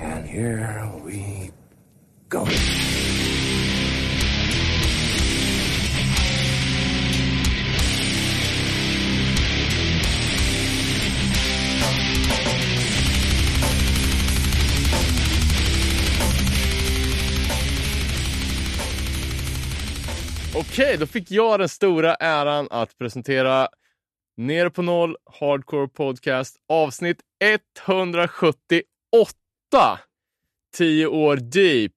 And here we go. Okej, då fick jag den stora äran att presentera Ner på noll Hardcore Podcast avsnitt 178. 10 år deep.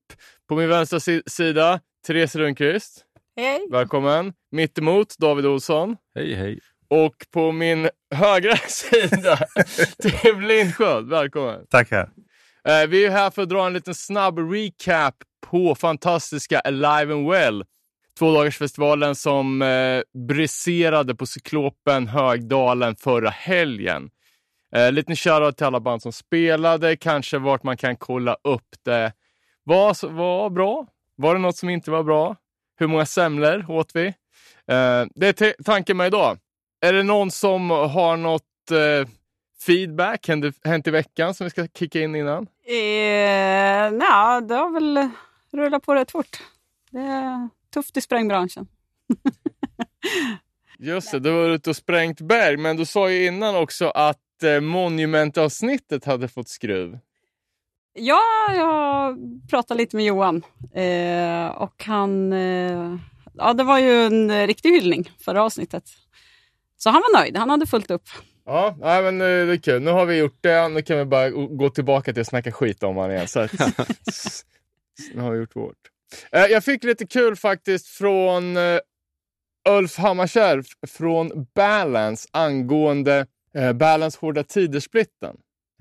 På min vänstra si- sida, Therese Rundqvist. Hej! Välkommen. Mittemot, David Olsson. Hej, hej. Och på min högra sida, Tim Lindsköld. Välkommen. Tackar. Eh, vi är här för att dra en liten snabb recap på fantastiska Alive and Well. Tvådagarsfestivalen som eh, briserade på Cyklopen Högdalen förra helgen. Eh, liten shoutout till alla band som spelade, kanske vart man kan kolla upp det. Vad var bra? Var det något som inte var bra? Hur många semlor åt vi? Eh, det är tanken med idag. Är det någon som har något eh, feedback hänt, hänt i veckan som vi ska kicka in innan? Eh, det har väl rullat på rätt fort. Det är tufft i sprängbranschen. Just det, du var ute och sprängt berg, men du sa ju innan också att Monument-avsnittet hade fått skruv. Ja, jag pratade lite med Johan eh, och han... Eh, ja, det var ju en riktig hyllning förra avsnittet. Så han var nöjd, han hade fullt upp. Ja, nej, men eh, det är kul. Nu har vi gjort det, nu kan vi bara gå- tillbaka till att snacka skit om honom igen. Så att, nu har vi gjort vårt. Eh, jag fick lite kul faktiskt från eh, Ulf Hammarskär f- från Balance angående eh, Eh, Balance Hårda Tider-splitten.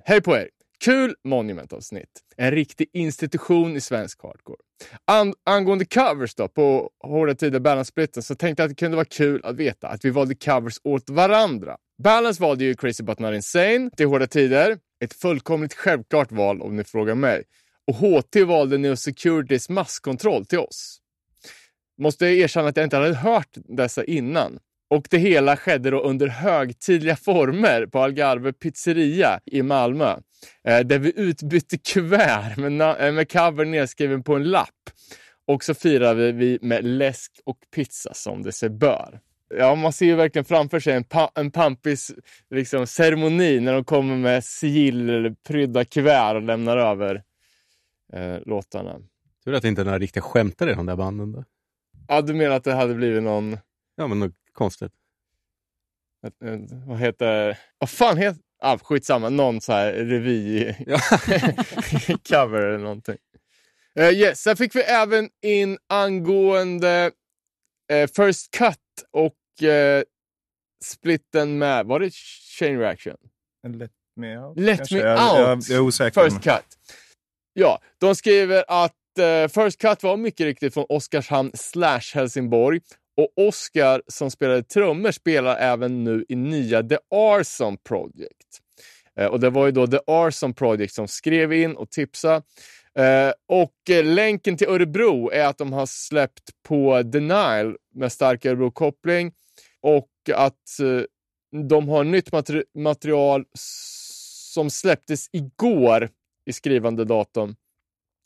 Hej på er! Kul Monument-avsnitt. En riktig institution i svensk hardcore. An- angående covers då på Hårda Tider Balance-splitten så tänkte jag att det kunde vara kul att veta att vi valde covers åt varandra. Balance valde ju Crazy But Not Insane till Hårda Tider. Ett fullkomligt självklart val om ni frågar mig. Och HT valde Neo Securities masskontroll till oss. Måste erkänna att jag inte hade hört dessa innan. Och det hela skedde då under högtidliga former på Algarve pizzeria i Malmö. Eh, där vi utbytte kuvert med, eh, med cover nedskriven på en lapp. Och så firade vi med läsk och pizza som det sig bör. Ja, man ser ju verkligen framför sig en, pa- en pampis liksom, ceremoni när de kommer med sigillprydda kuvert och lämnar över eh, låtarna. Tur att det inte är några riktiga skämtare i de där banden. Då. Ja, du menar att det hade blivit någon... Ja, men något konstigt. ett- ett- vad heter... Vad fan heter... Ah, skitsamma, någon så här revy Ja. cover eller någonting. Uh, yes, sen fick vi även in angående eh, First Cut och eh, splitten med, var det Chain Reaction? Let me out. Let kanske. me jag, out. Jag, jag är osäker. First Cut. Ja, de skriver att eh, First Cut var mycket riktigt från Oskarshamn slash Helsingborg. Och Oscar som spelade trummor spelar även nu i nya The Arson Project. Eh, och det var ju då The Arson Project som skrev in och tipsade. Eh, och eh, länken till Örebro är att de har släppt på Denial med stark Örebro-koppling. Och att eh, de har nytt materi- material som släpptes igår i skrivande datum.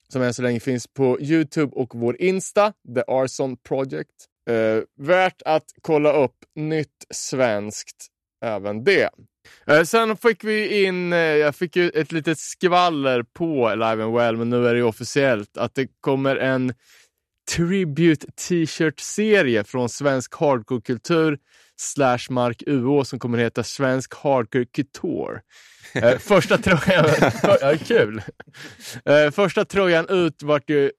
Som än så länge finns på Youtube och vår Insta, The Arson Project. Eh, värt att kolla upp nytt svenskt även det. Eh, sen fick vi in, eh, jag fick ju ett litet skvaller på Live and Well, men nu är det ju officiellt att det kommer en Tribute T-shirt-serie från svensk hardcore-kultur slash Mark UO som kommer heta Svensk Hardcore Couture. Eh, första tröjan, ja, kul. Eh, första tröjan ut vart ju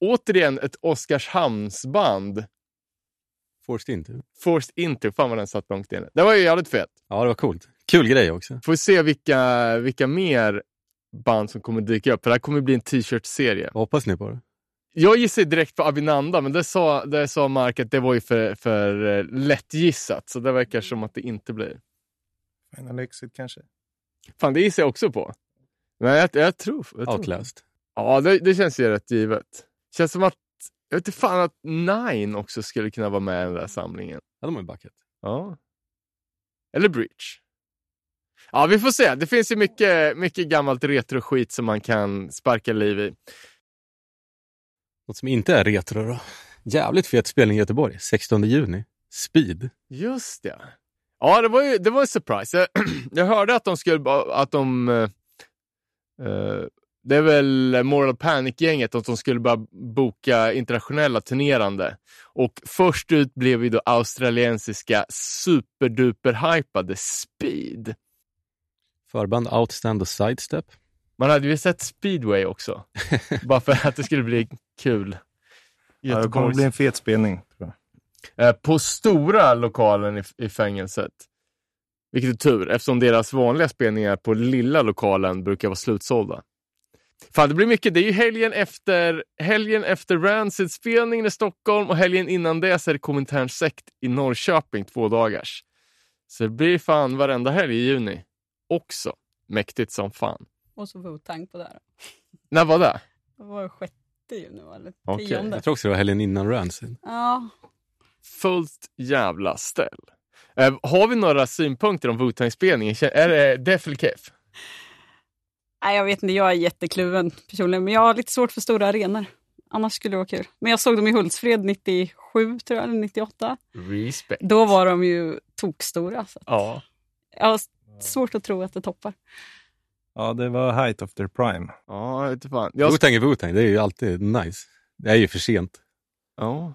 återigen ett Oskarshamnsband. Forced inte. Forced Into, fan vad den satt långt inne. Det var ju jävligt fett. Ja, det var coolt. Kul grej också. Får vi se vilka, vilka mer band som kommer dyka upp, för det här kommer bli en t-shirt-serie. Hoppas ni på det? Jag gissar direkt på Avinanda, men det sa, det sa Mark att det var ju för, för eh, lätt gissat, så det verkar som att det inte blir. Final Exit kanske. Fan, det gissar jag också på. Men jag, jag tror... Jag tror. Outlast. Ja, det, det känns ju rätt givet. Känns som att, jag vet inte fan att Nine också skulle kunna vara med i den där samlingen. Ja, de har ju backat. Ja. Eller Breach. Ja, vi får se. Det finns ju mycket, mycket gammalt retro-skit som man kan sparka liv i. Något som inte är retro då. Jävligt fet spelning i Göteborg, 16 juni. Speed. Just det. Ja, det var ju det var en surprise. Jag, jag hörde att de skulle... Att de, eh, det är väl Moral Panic-gänget, att de skulle börja boka internationella turnerande. Och först ut blev ju då australiensiska superduper-hypade Speed. Förband Outstand och Sidestep. Man hade ju sett speedway också. bara för att det skulle bli kul. Ja, det kommer bli en fet spelning. Tror jag. Eh, på stora lokalen i, i fängelset. Vilket är tur, eftersom deras vanliga spelningar på lilla lokalen brukar vara slutsålda. Fan, det blir mycket. Det är ju helgen efter, helgen efter Rancid-spelningen i Stockholm och helgen innan det så är det Komintern sekt i Norrköping två dagars. Så det blir fan varenda helg i juni också. Mäktigt som fan. Och så Wu-Tang på det här. När var det? Det var sjätte juni, eller Okej, tionde. Jag tror också det var helgen innan Rancid. Ja, Fullt jävla ställ. Eh, har vi några synpunkter om Wu-Tang-spelningen? Är det Def eller Kef? Nej, jag vet inte, jag är jättekluven personligen, men jag har lite svårt för stora arenor. Annars skulle det vara kul. Men jag såg dem i Hultsfred 97, tror jag, eller 98. Respect. Då var de ju tokstora. Så att Ja. jag har svårt att tro att det toppar. Ja, det var height of their prime. Ja, jag vet inte fan. Jag, Wu-Tang är Wu-Tang, det är ju alltid nice. Det är ju för sent. ja.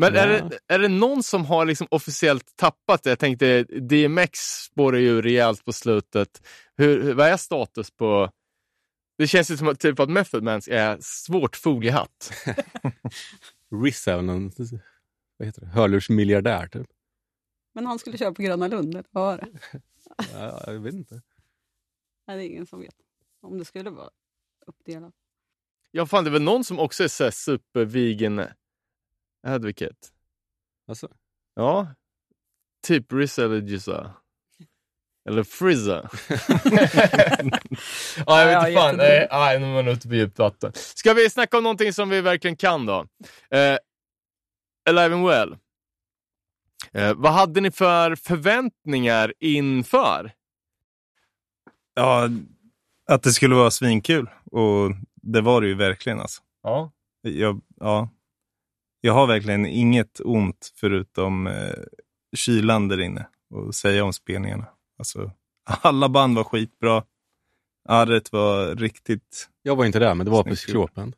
Men är, Ja. det, är det någon som har liksom officiellt tappat det? Jag tänkte DMX spårar ju rejält på slutet. Hur, vad är status på... Det känns ju som att, typ att Method Man är svårt foliehatt. Riz är någon vad heter det? hörlursmiljardär typ. Men han skulle köra på Gröna Lund, eller vad var det? Ja, jag vet inte. Nej, det är ingen som vet. Om det skulle vara uppdelat. Ja, fan, det är väl någon som också är så här super-vegan advocate. Alltså, Ja. Typ Rizza eller Jizza. Eller Frizza. ja, jag vet Ja, inte fan. jättedum. Nej, nej, nu är man ute på djupt vatten. Ska vi snacka om någonting som vi verkligen kan då? Eh, Alive and Well. Eh, vad hade ni för förväntningar inför? Ja, att det skulle vara svinkul. Och det var det ju verkligen alltså. Ja. Jag, ja, jag har verkligen inget ont förutom eh, kylan där inne och säga om spelningarna. Alltså, alla band var skitbra. Arret var riktigt... jag var inte där, men det var på Cyklopen.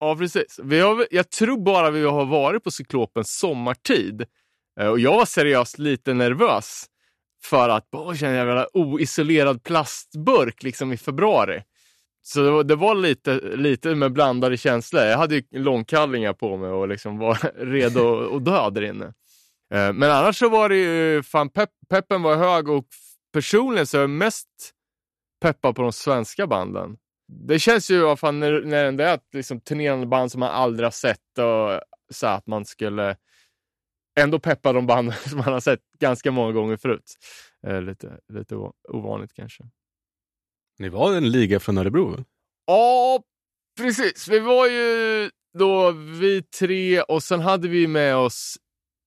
Ja, precis. Vi har, jag tror bara vi har varit på Cyklopens sommartid. Eh, Och jag var seriöst lite nervös för att åh, känner jag jävla oisolerad plastburk liksom i februari. Så det var, det var lite, lite med blandade känslor. Jag hade ju långkallingar på mig och liksom var redo att dö där inne. Eh, men annars så var det ju, fan pep, peppen var hög och personligen så är jag mest peppad på de svenska banden. Det känns ju vad fan, när, när det är ett liksom, turnerande band som man aldrig har sett och så att man skulle ändå peppa de band som man har sett ganska många gånger förut. Eh, lite, lite ovanligt kanske. Ni var en liga från Örebro? Ja, precis. Vi var ju då vi tre och sen hade vi med oss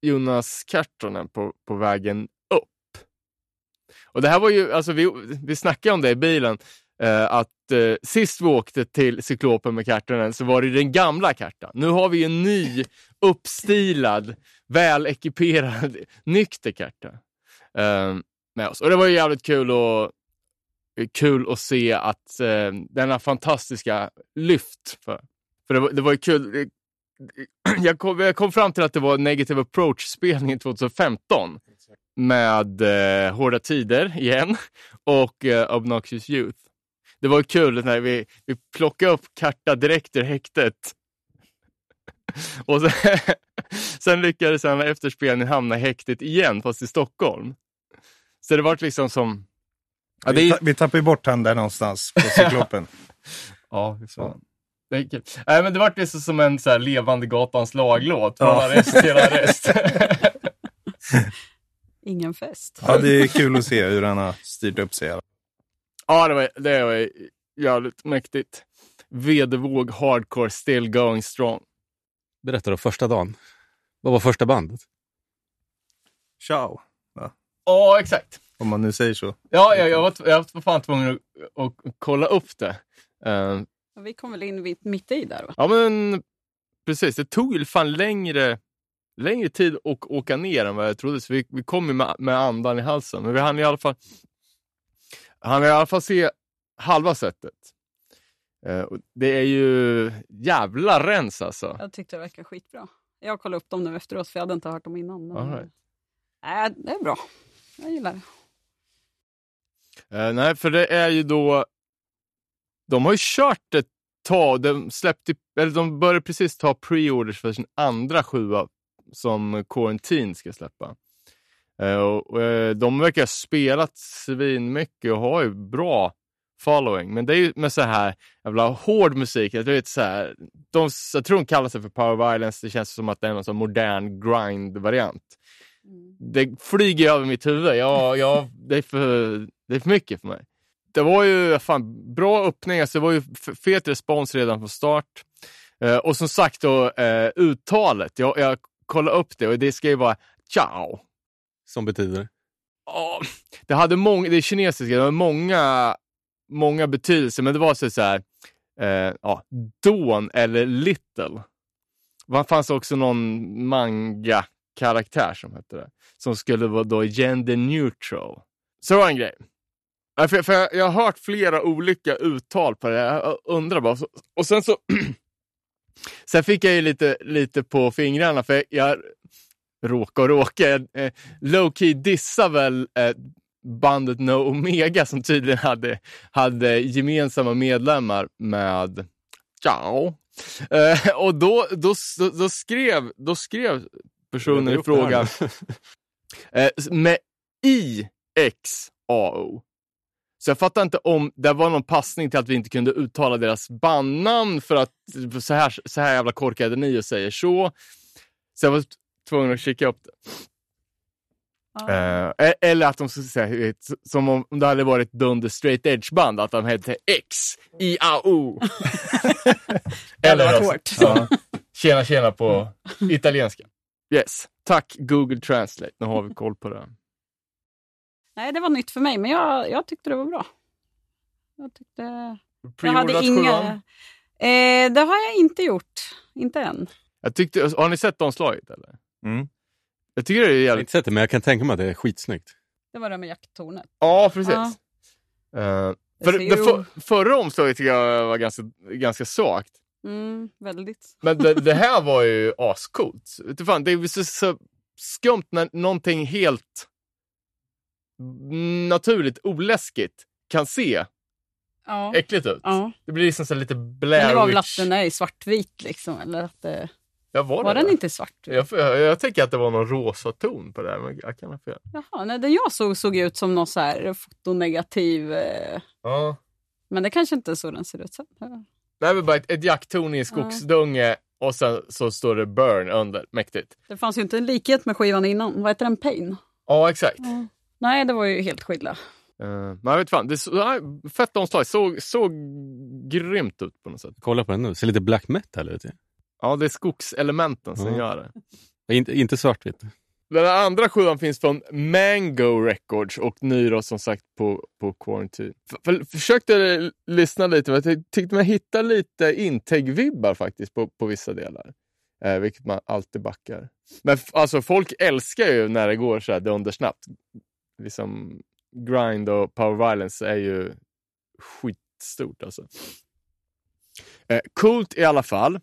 Jonas Kartonen på, på vägen upp. Och det här var ju, alltså vi, vi snackade om det i bilen, eh, att eh, sist vi åkte till Cyklopen med Kartonen så var det den gamla kartan. Nu har vi en ny, uppstilad, välekiperad, nykter karta eh, med oss. Och det var ju jävligt kul att kul att se att eh, denna fantastiska lyft. För, för det, var, det var ju kul. Eh, jag kom, jag kom fram till att det var Negative Approach-spelningen 2015 med eh, Hårda Tider igen och eh, Obnoxious Youth. Det var kul när vi, vi plockade upp Karta direkt ur häktet. Och sen, sen lyckades han efter spelningen hamna i häktet igen, fast i Stockholm. Så det var liksom som... Ja, det vi, är, ta, vi tappade bort han där någonstans på cyklopen. Ja, fan. Det är. Nej, men det vart liksom som en så här levande gatans laglåt. Från Ja. arrest till arrest. Ingen fest. ja, det är kul att se hur han har styrt upp sig. ja, det var, det var jävligt mäktigt. Vedervåg hardcore still going strong. Berätta då, första dagen. Vad var första bandet? Ciao. Ja, exakt. Om man nu säger så. Ja, jag, jag, var, jag var fan tvungen att, att kolla upp det. Eh, Vi kom väl in vid- mitt i där va? ja, men precis. Det tog ju fan längre, längre tid att åka ner än vad jag trodde. Så vi, vi kom ju med, med andan i halsen. Men vi hann i alla fall, hann i alla fall se halva sättet. Och det är ju jävla rens alltså. Jag tyckte det verkar skitbra. Jag kollade upp dem nu efteråt för jag hade inte hört dem innan. Men... Right. Nej, det är bra. Jag gillar det. Eh, nej, för det är ju då... De har ju kört ett tag. De, släppte, eller de började precis ta pre-orders för sin andra sjua som Quarantine ska släppa. Eh, och, eh, de verkar ha spelat svinmycket och har ju bra following. Men det är ju med så här jävla hård musik. Jag, vet, så här, de, jag tror de kallar sig för power violence. Det känns som att det är någon sån modern grind-variant. Det flyger över mitt huvud. Jag, jag, det, är för, det är för mycket för mig. Det var ju fan, bra öppning, alltså, det var ju fet respons redan från start. Eh, och som sagt då, eh, uttalet. Jag, jag kollade upp det och det ska ju vara ciao. Som betyder? Ja, det hade många, det är kinesiska, det har många, många betydelser, men det var så så här, eh, ja, Dawn eller Little. Det fanns också någon manga-karaktär som hette det, som skulle vara då gender neutral. Så det var en grej. Ja, För, för jag, jag har hört flera olika uttal på det, jag undrar bara. Och sen så Sen fick jag ju lite, lite på fingrarna, för jag råka och råka. Jag, eh, low-key dissar väl eh, bandet No Omega som tydligen hade, hade gemensamma medlemmar med Ciao. Eh, och då, då, då, då, skrev, då skrev personen i Upp det här fråga nu. eh, med I-X-A-O. Så jag fattar inte om det var någon passning till att vi inte kunde uttala deras bandnamn för att så här, så här jävla korkade ni och säger så. Så jag var tvungen att kika upp det. Eh, e- eller att de skulle säga, som om det hade varit dunder straight edge band, att de hette X, I, A, O. varit alltså, hårt. Ja, tjena tjena på italienska. Yes, tack Google Translate, nu har vi koll på det. Nej, det var nytt för mig, men jag, jag tyckte det var bra. Jag tyckte... Jag Preordat hade inga... sjuan. Eh, det har jag inte gjort. Inte än. Jag tyckte, har ni sett omslaget eller? Mm. Jag tycker det är Jag har jävligt... inte sett det, men jag kan tänka mig att det är skitsnyggt. Det var det med jakttornet. Ja, precis. Ja. Det för, det för, förra omslaget tycker jag var ganska, ganska svagt. Mm, väldigt. Men det, det här var ju ascoolt. Det är så, så skumt när någonting helt naturligt oläskigt kan se Ja. äckligt ut. ja. Det blir liksom så lite Blair Men det var väl att den är i svartvit liksom. Eller att det... Ja, var, Var den inte svartvit? Jag, jag, jag tänker att det var någon rosa ton på det här, men jag kan ha fel. Jaha, nej, den jag såg såg ut som någon så här fotonegativ. Eh... Ja. Men det kanske inte är så den ser ut sen. Ja. Det här är bara ett, ett jakttorn i en skogsdunge och sen så står det burn under. Mäktigt. Det fanns ju inte en likhet med skivan innan. Vad heter den? Pain? Ja, exakt. Nej, det var ju helt skilda. Uh, men jag vet fan, det så, nej, fett omslag. Såg så grymt ut på något sätt. Kolla på den nu, ser lite black metal ut. Ja. Det är skogselementen som Ja. gör det. Inte, inte svartvitt. Den andra sjuan finns från Mango Records och ny då som sagt på, på Quarantine. F- för, försökte lyssna lite, men jag tyckte man hittade lite integ-vibbar faktiskt på, på vissa delar. Eh, vilket man alltid backar. Men alltså folk älskar ju när det går så här dundersnabbt. Liksom grind och power violence är ju skitstort alltså. Eh, coolt i alla fall.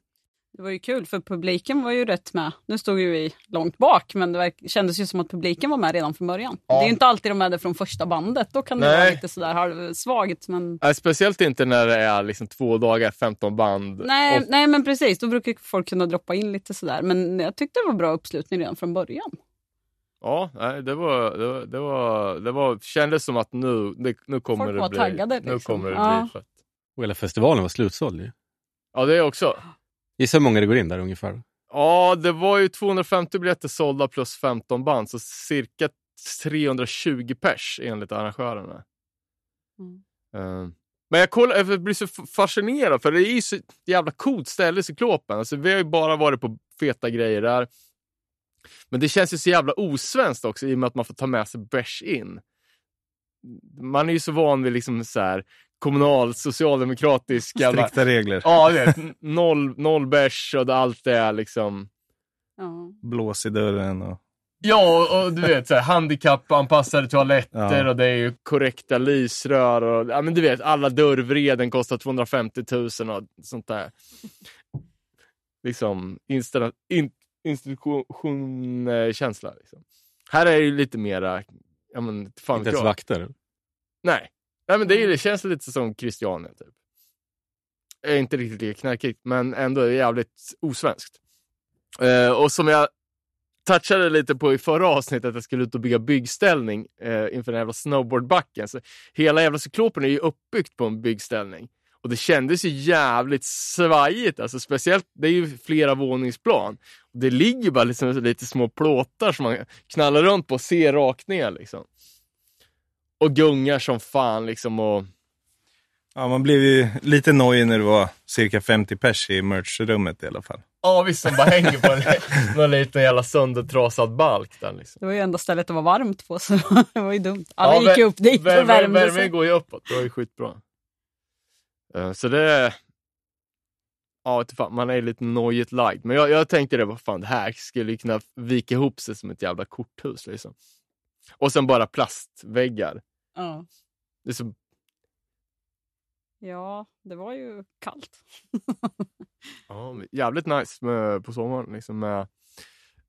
Det var ju kul för publiken var ju rätt med. Nu stod ju vi långt bak men det kändes ju som att publiken var med redan från början. Ja. Det är ju inte alltid de är det från första bandet. Då kan det Nej. vara lite sådär halvsvagt. Men... Eh, speciellt inte när det är liksom två dagar, 15 band. Nej, och nej men precis, då brukar folk kunna droppa in lite sådär. Men jag tyckte det var bra uppslutning redan från början. Ja, nej, det var, det var, det var, det var, kändes som att nu, det, nu kommer Folk det var bli, taggade, nu liksom. kommer det Ja. bli fett. Och hela festivalen var slutsåld ju. Ja, det är också. Gissa hur många det går in där ungefär. Ja, det var ju 250 biljetter sålda plus 15 band, så cirka 320 pers enligt arrangörerna. Mm. Eh, men jag, kollar, jag blir så fascinerad, för det är ju så jävla coolt ställe, Cyklopen. Alltså, vi har ju bara varit på feta grejer där. Men det känns ju så jävla osvenskt också i och med att man får ta med sig bärs in. Man är ju så van vid liksom så här kommunal, socialdemokratisk jävla... Strikta regler. Ja, det, noll, noll bärs och det- allt det är liksom... Ja. Blås i dörren och... Ja, och, och du vet, så här, handikappanpassade toaletter Ja. och det är ju korrekta lysrör och ja, men du vet, alla dörrvreden kostar 250 000 och sånt där. Liksom insta, in, institutionkänsla. Liksom. Här är det ju lite mera, ja men fan Inte ens jag. vakter. Nej. Nej, men det, är, ju- det känns lite som Christiania typ. Är inte riktigt lika knarkigt, men ändå jävligt osvenskt. Eh, och som jag touchade lite på i förra avsnittet, att jag skulle ut och bygga byggställning eh, inför den jävla snowboardbacken. Så hela jävla cyklopen är ju uppbyggt på en byggställning. Och det kändes ju jävligt svajigt, alltså speciellt, det är ju flera våningsplan. Och det ligger bara liksom lite små plåtar som man knallar runt på och ser rakt ner liksom. Och gungar som fan liksom och... Ja, man blev ju lite nojig när det var cirka 50 pers i merchrummet i alla fall. Ja visst, som bara hänger på en, någon liten jävla söndertrasad balk där liksom. Det var ju enda stället det var varmt på, så det var ju dumt. Alla Ja, gick ju upp dit och värmde Värmen sig. går ju uppåt, det var ju skitbra. Eh, Så det... Ja, fan, man är lite nojigt lagd. Men jag, jag tänkte det, vad fan, det här skulle ju kunna vika ihop sig som ett jävla korthus liksom. Och sen bara plastväggar. Ja. Det är så, ja, det var ju kallt. ja, jävligt nice med, på sommaren liksom med,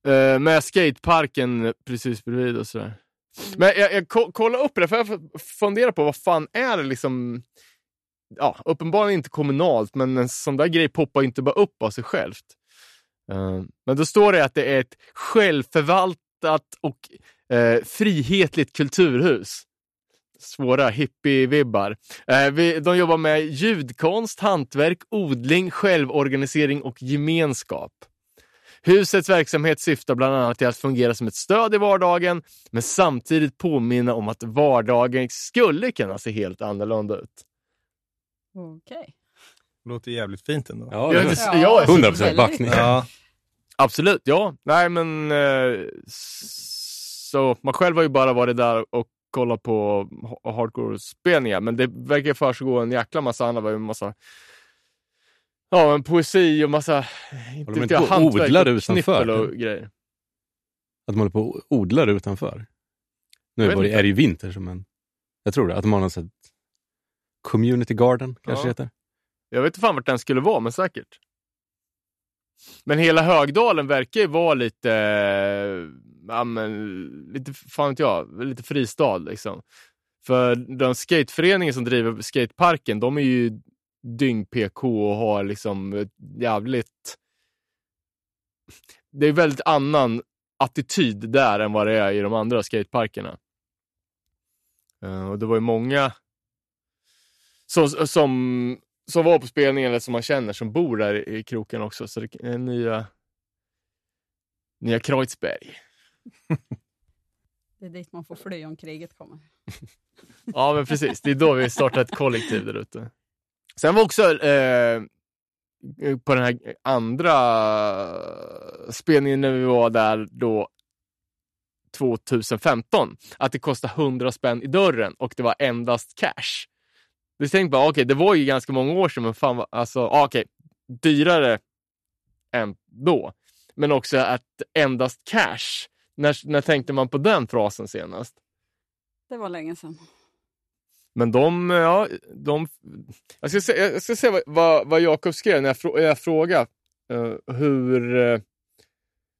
eh, med skateparken precis bredvid och sådär. Men jag, jag ko- kollade upp det, för jag funderar på vad fan är det liksom... Ja, uppenbarligen inte kommunalt, men en sån där grej poppar inte bara upp av sig självt. Eh, men då står det att det är ett självförvaltat och eh, frihetligt kulturhus. Svåra hippie-vibbar. Eh, vi, de jobbar med ljudkonst, hantverk, odling, självorganisering och gemenskap. Husets verksamhet syftar bland annat till att fungera som ett stöd i vardagen, men samtidigt påminna om att vardagen skulle kunna se helt annorlunda ut. Okej. Låter jävligt fint ändå. Ja, Ja, det- det- Ja, jag är så- 100% väldigt. backning. Ja, Absolut, ja. Nej, men eh, så man själv har ju bara varit där och kollat på ha- hardcore-spelningar, men det verkar försiggå en jäkla massa annat, en massa Ja, en poesi och massa inte inte jag, hantverk odlar och utanför? och grejer. Att de håller på och odlar utanför. Nu det, är det ju vinter, som en, jag tror det. Att de har något community garden, kanske Ja. heter. Jag vet inte fan vart den skulle vara, men säkert. Men hela Högdalen verkar ju vara lite, eh, ja, men, lite, fan vet jag, lite fristad liksom. För den skateföreningen som driver skateparken, de är ju dyng-PK och har liksom jävligt... Det är väldigt annan attityd där än vad det är i de andra skateparkerna. Eh, och det var ju många som, som, som var på spelningen eller som man känner som bor där i, kroken också. Så det är nya, nya Kreuzberg. Det är dit man får fly om kriget kommer. Ja, men precis. Det är då vi startar ett kollektiv där ute. Sen var också eh, på den här andra spelningen när vi var där då 2015, att det kostade 100 spänn i dörren och det var endast cash. Vi tänkte bara, okej, det var ju ganska många år sedan, men fan, alltså, okej, dyrare än då. Men också att endast cash. När, när tänkte man på den frasen senast? Det var länge sedan. Men de, ja, de... Jag ska se, jag ska se vad, vad, vad Jakob skrev när jag, frå, jag frågade eh, hur, eh,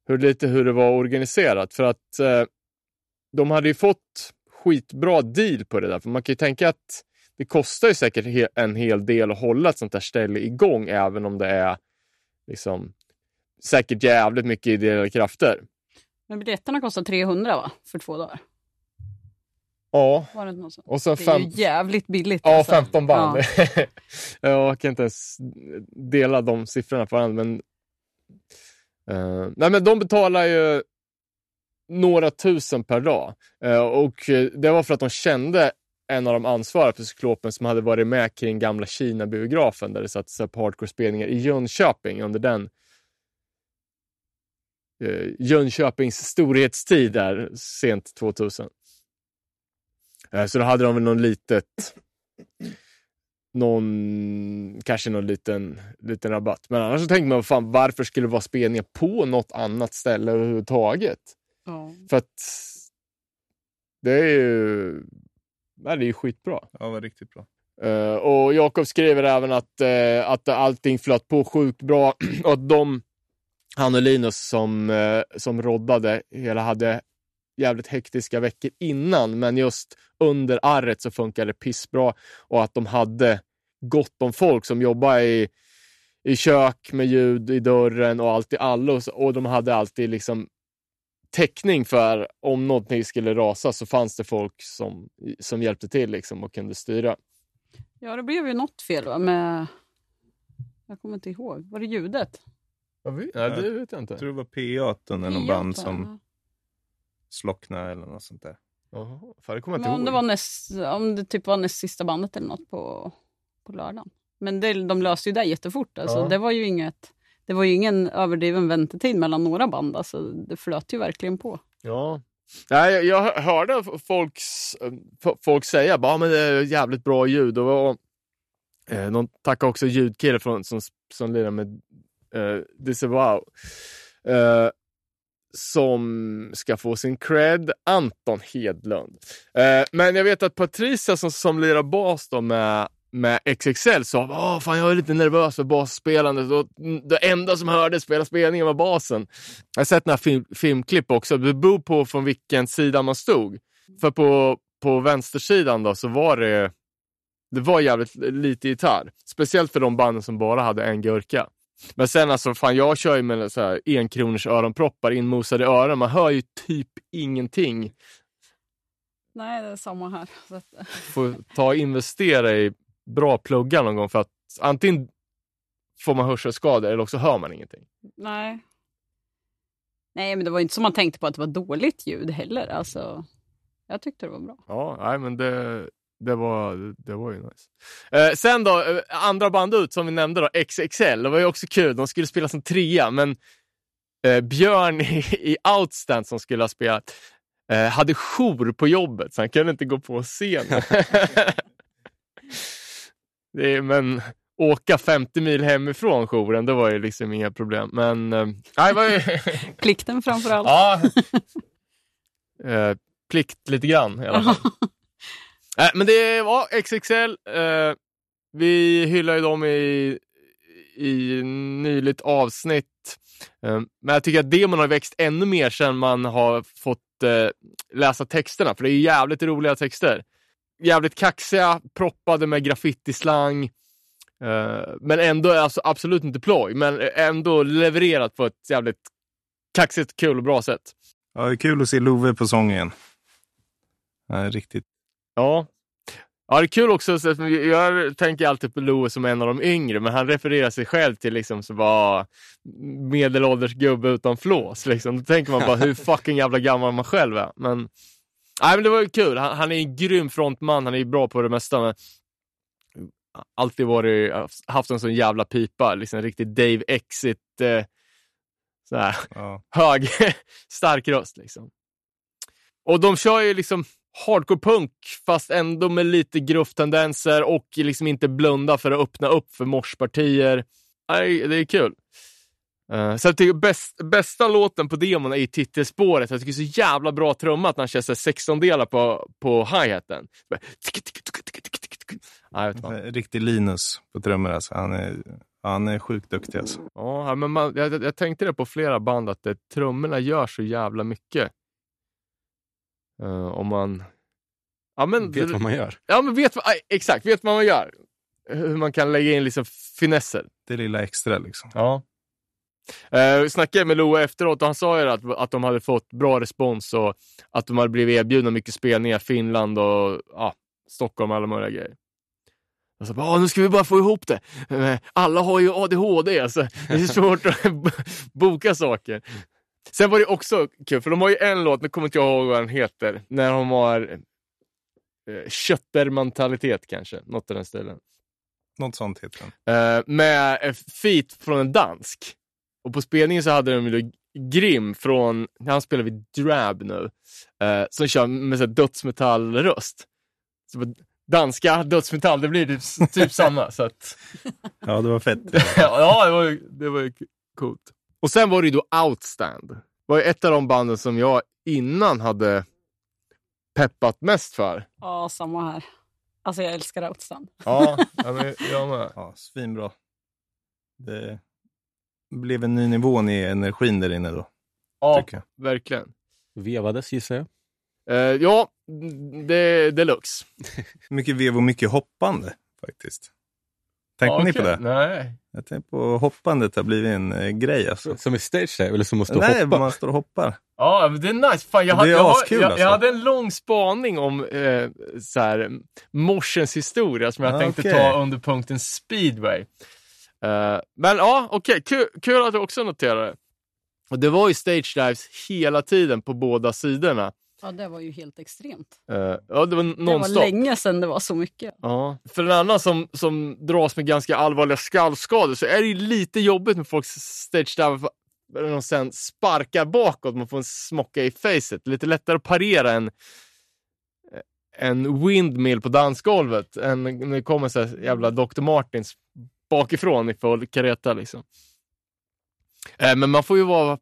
hur, lite hur det var organiserat. För att eh, de hade ju fått skitbra deal på det där. För man kan ju tänka att det kostar ju säkert en hel del att hålla ett sånt där ställe igång, även om det är liksom säkert jävligt mycket ideella krafter. Men biljetterna kostar 300 va? För två dagar. Ja, Var det något och sen Det är ju jävligt billigt. Ja, alltså. 15 band. Ja. jag kan inte ens dela de siffrorna på varandra. Men, Eh, nej, men de betalar ju några tusen per dag. Eh, och det var för att de kände en av de ansvariga för Cyklopen som hade varit med kring gamla Kina-biografen där det satt så här på hardcore-spelningar i Jönköping under den eh, Jönköpings storhetstid där, sent 2000. Eh, så då hade de väl någon litet, någon, kanske någon liten, liten rabatt. Men annars så tänker man, fan, varför skulle det vara spelningar på något annat ställe överhuvudtaget? Ja. För att det är ju, nej, det är ju skitbra. Ja, det var riktigt bra. Eh, och Jakob skriver även att, uh, att allting flöt på sjukt bra och att de, han och Linus som, uh, som roddade hela hade jävligt hektiska veckor innan, men just under arret så funkade det pissbra och att de hade gott om folk som jobbar i, i kök med ljud i dörren och allt i allo och de hade alltid liksom täckning för om någonting skulle rasa så fanns det folk som, som hjälpte till liksom och kunde styra. ja, det blev ju något fel va? med... Jag kommer inte ihåg. Var det ljudet? Nej, det vet jag inte. Jag tror det var P8 eller någon band ja. som slocknade eller något sånt där. Jaha, fan, det kommer jag inte om det, ihåg. var näst, om det typ var näst sista bandet eller något på, på lördagen. Men det, de löste ju det jättefort. Alltså. Ja. Det var ju inget... Det var ju ingen överdriven väntetid mellan några band. Alltså, det flöt ju verkligen på. Ja. Nej, jag- hörde folks, eh, folk säga bara, men det är jävligt bra ljud. Och, och, eh, de tackar också ljudkille från, som, som lirar med eh, Disavow. Eh, som ska få sin cred, Anton Hedlund. Eh, men jag vet att Patricia som, som lirar bas då med, med XXL sa Åh, fan jag är lite nervös för basspelandet och det enda som hördes spela spelningen var basen. Jag har sett några film, filmklipp också. Det beror på från vilken sida man stod. För på, på vänstersidan då så var det det var jävligt lite gitarr. Speciellt för de banden som bara hade en gurka. Men sen alltså, fan jag kör ju med så här enkronors öronproppar inmosade öron. Man hör ju typ ingenting. Nej, det är samma här. Får ta och investera i bra pluggar någon gång för att antingen får man hörselskador eller också hör man ingenting. nej. Nej, men det var inte som man tänkte på att det var dåligt ljud heller. Alltså, jag tyckte det var bra. Ja, nej men det, det, var, det var ju nice. Eh, sen då, eh, andra band ut som vi nämnde då, XXL. Det var ju också kul. De skulle spela som trea, men eh, Björn i, i Outstand som skulle ha spelat eh, hade jour på jobbet, så han kunde inte gå på scenen. det är, men åka 50 mil hemifrån jouren, det var ju liksom inga problem. Men eh, nej, var ju... Plikten framför allt. Ja. eh, plikt lite grann i alla fall. äh, men det var XXL. Eh, vi hyllar ju dem i, i nyligt avsnitt. Eh, men jag tycker att demon har växt ännu mer sedan man har fått eh, läsa texterna. För det är jävligt roliga texter. Jävligt kaxiga, proppade med graffitislang. Eh, men ändå alltså absolut inte ploj. Men ändå levererat på ett jävligt kaxigt, kul och bra sätt. Ja, det är kul att se Love på sång igen. Ja, riktigt. Ja. Ja, det är kul också. så Jag tänker alltid på Louis som en av de yngre, men han refererar sig själv till liksom så bara medelålders gubbe utan flås. Liksom. Då tänker man bara hur fucking jävla gammal man själv är. Men, nej, men det var ju kul. Han, han är en grym frontman. Han är ju bra på det mesta. Men alltid varit, haft en sån jävla pipa. Liksom en riktig Dave Exit. Eh, så här Ja. hög, stark röst. Liksom. Och de kör ju liksom hardcore punk fast ändå med lite grufftendenser och liksom inte blunda för att öppna upp för morspartier. Nej, Det är kul. Uh, så jag tycker bäst, bästa låten på demon är ju titelspåret. Jag tycker det är så jävla bra trummat när han kör så här 16 delar på, på hi-haten. Ja, vad. Riktig Linus på trummor alltså. Han är, han är sjukt duktig alltså. Ja, men man, jag, jag- tänkte det på flera band att det, trummorna gör så jävla mycket. Eh, om man... Ja, men, Vet vad man gör. Ja, men vet exakt, vet vad man gör. Hur man kan lägga in liksom finesser. Det lilla extra liksom. Ja. Uh, snackade med Loa efteråt och han sa ju att, att de hade fått bra respons och att de hade blivit erbjudna mycket spelningar Finland och ja, Stockholm och alla möjliga grejer. Och så bara, "Ah, nu ska vi bara få ihop det. Eh, Alla har ju ADHD, alltså. det är svårt att boka saker. Sen var det också kul, för de har ju en låt, nu kommer inte jag ihåg vad den heter, när de har eh, köttermentalitet kanske, något i den stilen. Något sånt heter den. Eh, med eh, feat från en dansk. Och på spelningen så hade de ju Grim från, han spelar vid Drab nu, eh, som kör med så här dödsmetallröst. Så på danska dödsmetall, det blir typ, typ samma. Så att, Ja, det var fett. ja, det var, ju- det var ju coolt. Och sen var det ju då Outstand. Det var ju ett av de banden som jag innan hade peppat mest för. Ja, samma här. Alltså jag älskar Outstand. Ja, jag med. Ja, svinbra. Det blev en ny nivå i energin där inne då, Ja, verkligen. Vevades gissar jag. Eh, ja, det är deluxe. Mycket vev och mycket hoppande faktiskt. Tänkte Ja, ni på det? Nej. Jag tänkte på hoppandet har blivit en eh, grej alltså. Som i stage dive, eller som att stå och Nej, hoppa. man står och hoppar. Ja, det är nice. Fan, jag, Det hade, är jag, askul, jag, alltså. jag hade en lång spaning om eh, så här, morsens historia som jag Ah, tänkte okej. ta under punkten speedway. Eh, men ja, okej. Kul, kul att du också noterade det. Och det var ju stage dives hela tiden på båda sidorna. Ja, det var ju helt extremt. Eh, ja, det var Det var nonstop. länge sedan det var så mycket. Ja. För en annan som, som dras med ganska allvarliga skallskador så är det ju lite jobbigt med folks stage dive när de sen sparkar bakåt. Man får en smocka i facet. Lite lättare att parera en, en windmill på dansgolvet än när det kommer så jävla Dr. Martins bakifrån i full kareta. Liksom. Eh, men man får ju vara,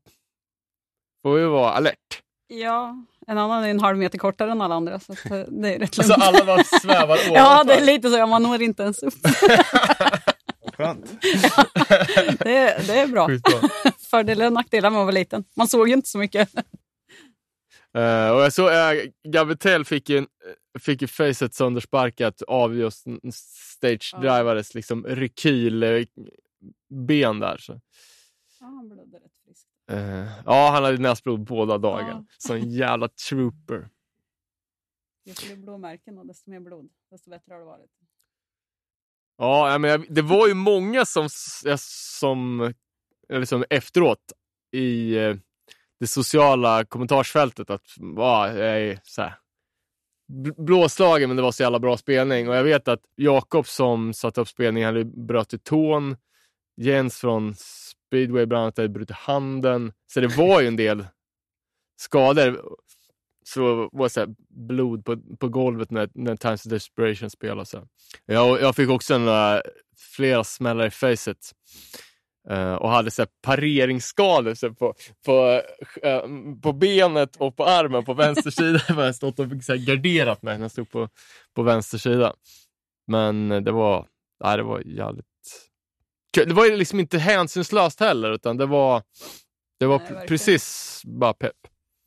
får ju vara alert. Ja, en annan är en halv meter kortare än alla andra. Så eh, det är rätt Alltså lugnt. alla bara svävar ovanför. Ja, det är lite så. Ja, man når inte ens upp. Skönt. Det är, det är bra. Fördelar och nackdelar med att vara liten. Man såg ju inte så mycket. Eh, och jag såg uh, Gavetel fick ju, en- fick ju facet söndersparkat av just stage drivares liksom rekylben där. Så. Ja, han blödde rätt friskt. Eh, ja, han hade näsblod båda dagarna. Ja. Sån jävla trooper. Ju fler blåmärken och desto mer blod, desto bättre har det varit. Ja, jag menar, det var ju många som, som eller som efteråt i eh, det sociala kommentarsfältet att ja, jag är så här, blåslagen men det var så jävla bra spelning. Och jag vet att Jakob som satte upp spelningen hade bröt tån. Jens från speedway bland annat hade brutit handen. Så det var ju en del skador. Så var det så här blod på, på golvet när, när Times of Desperation spelade. Så. Jag, jag fick också några, flera smällar i facet. Eh, och hade så här pareringsskador så på, på, eh, på benet och på armen på vänster sida. Jag har stått och så garderat mig när jag stod på, på vänster sida. Men det var, nej, det var jävligt kul. Det var ju liksom inte hänsynslöst heller, utan det var, det var Nej, precis bara pepp.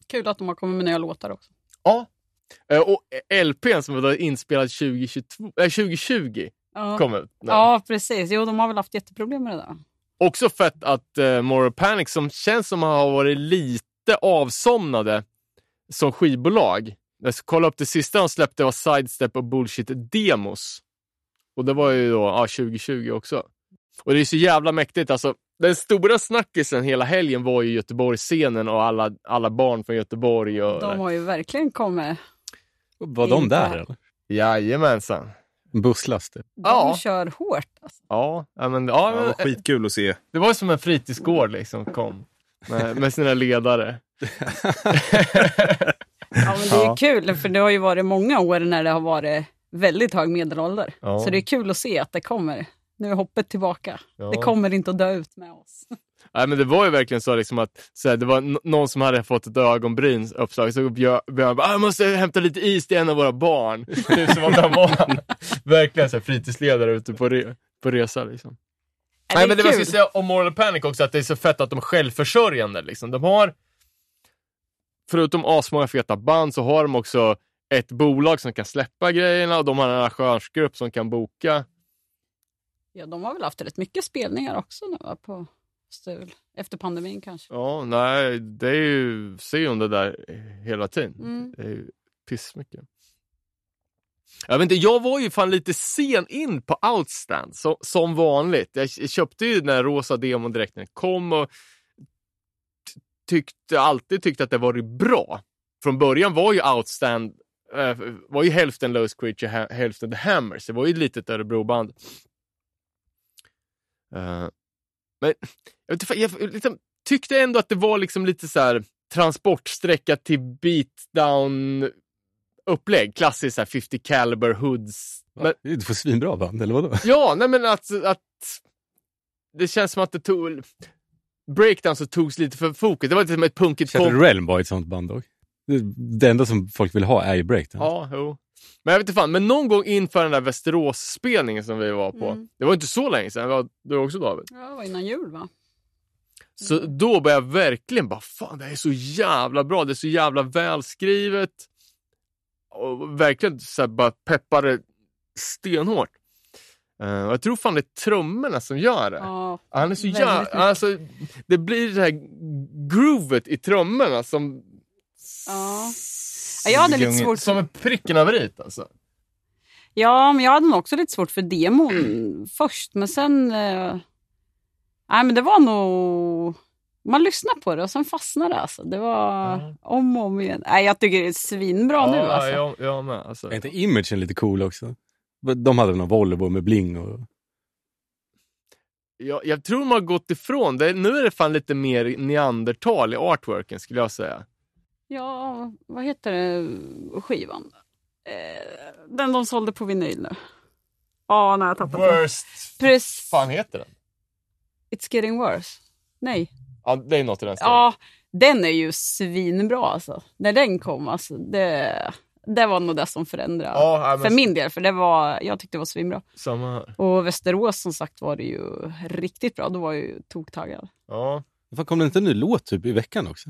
Kul att de har kommit med nya låtar också. Ja. Eh, Och LPn som var inspelad 2022, eh, 2020 Ja. kom ut. nu. ja, precis. Jo, de har väl haft jätteproblem med det där. Också fett att uh, Moral Panic, som känns som har varit lite avsomnade som skivbolag. Jag ska kolla upp det sista de släppte var Sidestep och Bullshit Demos. Och det var ju då ja, 2020 också. Och det är så jävla mäktigt. Alltså, den stora snackisen hela helgen var ju Göteborgsscenen och alla, alla barn från Göteborg. Och, De har ju verkligen kommit. Var de där eller? Jajamensan. En busslast? typ. De Ja. kör hårt. Alltså. Ja, ja, men, ja, Ja, det men, var skitkul att se. det var som en fritidsgård liksom kom. Med, med sina ledare. Ja, men det är Ja. kul, för det har ju varit många år när det har varit väldigt hög medelålder. Ja. Så det är kul att se att det kommer. Nu är hoppet tillbaka. Ja. Det kommer inte att dö ut med oss. Nej, men det var ju verkligen så liksom att så här, det var n- någon som hade fått ett ögonbryn uppslag. Så Björn bara, "Ah, jag måste hämta lite is till en av våra barn. Typ som att han var verkligen så här, fritidsledare ute på, re, på resa. Liksom. Ja, Nej, är men det var jag kul. skulle säga om Moral Panic också, att det är så fett att de är självförsörjande. Liksom. De har, förutom asmånga feta band, så har de också ett bolag som kan släppa grejerna och de har en arrangörsgrupp som kan boka. Ja, de har väl haft rätt mycket spelningar också nu på Stul. Efter pandemin kanske. Ja, nej, det är ju, ju det där hela tiden. Mm. Det är ju pissmycket. Jag vet inte, jag var ju fan lite sen in på Outstand, som, som vanligt. Jag köpte ju den här rosa demon direkt när den kom och tyckte, alltid tyckte att det var bra. Från början var ju Outstand äh, var ju hälften Lost Creature, hä- hälften The Hammers. Det var ju ett litet Örebroband. Uh, men jag vet jag, liksom, tyckte ändå att det var liksom lite så här transportsträcka till beatdown upplägg. Klassiskt så här 50 caliber hoods. Men, Du får svinbra band, eller vadå? ja, nej men att, att det känns som att det tog... Breakdown så togs lite för fokus. Det var lite som ett punkigt Shadow kom... Realm var ett sånt band dock. Det, enda som folk vill ha är ju breakdance. Ja, jo. Men jag vet inte fan, men någon gång inför den där Västerås-spelningen som vi var på. Mm. Det var inte så länge sedan, var du också David? Ja, det var innan jul va? Så då började jag verkligen bara, fan det här är så jävla bra, det är så jävla välskrivet. Och verkligen så här, bara peppade stenhårt. Och jag tror fan det är trummorna som gör det. Ja, Han är så jävla... Alltså, det blir det här groovet i trummorna som... Ja. Ja, jag hade lite svårt Som en pricken över i alltså. Ja, men jag hade nog också lite svårt för demon först, men sen... Eh, nej, men det var nog... Man lyssnade på det och sen fastnade det. Alltså. Det var Ja. om och om igen. Nej, jag tycker det är svinbra nu. Alltså. jag, jag med. Alltså. Är inte imagen lite cool också? De hade någon Volvo med bling och... Jag, jag tror man har gått ifrån det. Nu är det fan lite mer neandertal i artworken skulle jag säga. Ja, vad heter det, skivan? Eh, den de sålde på vinyl nu. Ja, när jag tappade den. Worst... Precis. fan heter den? It's getting worse. Nej. Ja, det är något i den stilen. Ja, den är ju svinbra alltså. När den kom, alltså, det, det var nog det som förändrade. Ja, nej, men För min del, för det var, jag tyckte det var svinbra. Samma här. Och Västerås som sagt var det ju riktigt bra. Då var jag ju toktaggad. Ja. Fan, kom det inte en ny låt typ i veckan också?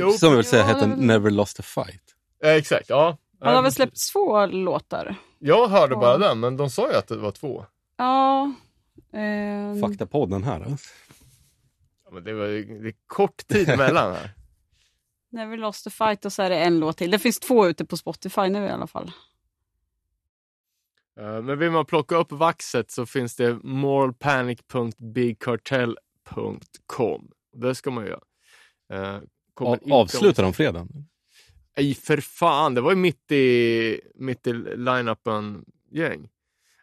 Jo, Som jag vill säga Ja, hette det- Never Lost a Fight. eh, exakt. Ja. Han har väl släppt två låtar? Jag hörde bara Ja. den, men de sa ju att det var två. Ja. ehm, Faktapodden här. Alltså. Ja, men det var det är kort tid mellan här. Never lost a fight och så är det en låt till. Det finns två ute på Spotify nu i alla fall. Eh, Men vill man plocka upp vaxet så finns det moralpanic.bigcartel.com. Det ska man göra. Kommer A- inte Avslutar de fredagen? Nej, för fan. Det var ju mitt i, mitt i line-upen gäng.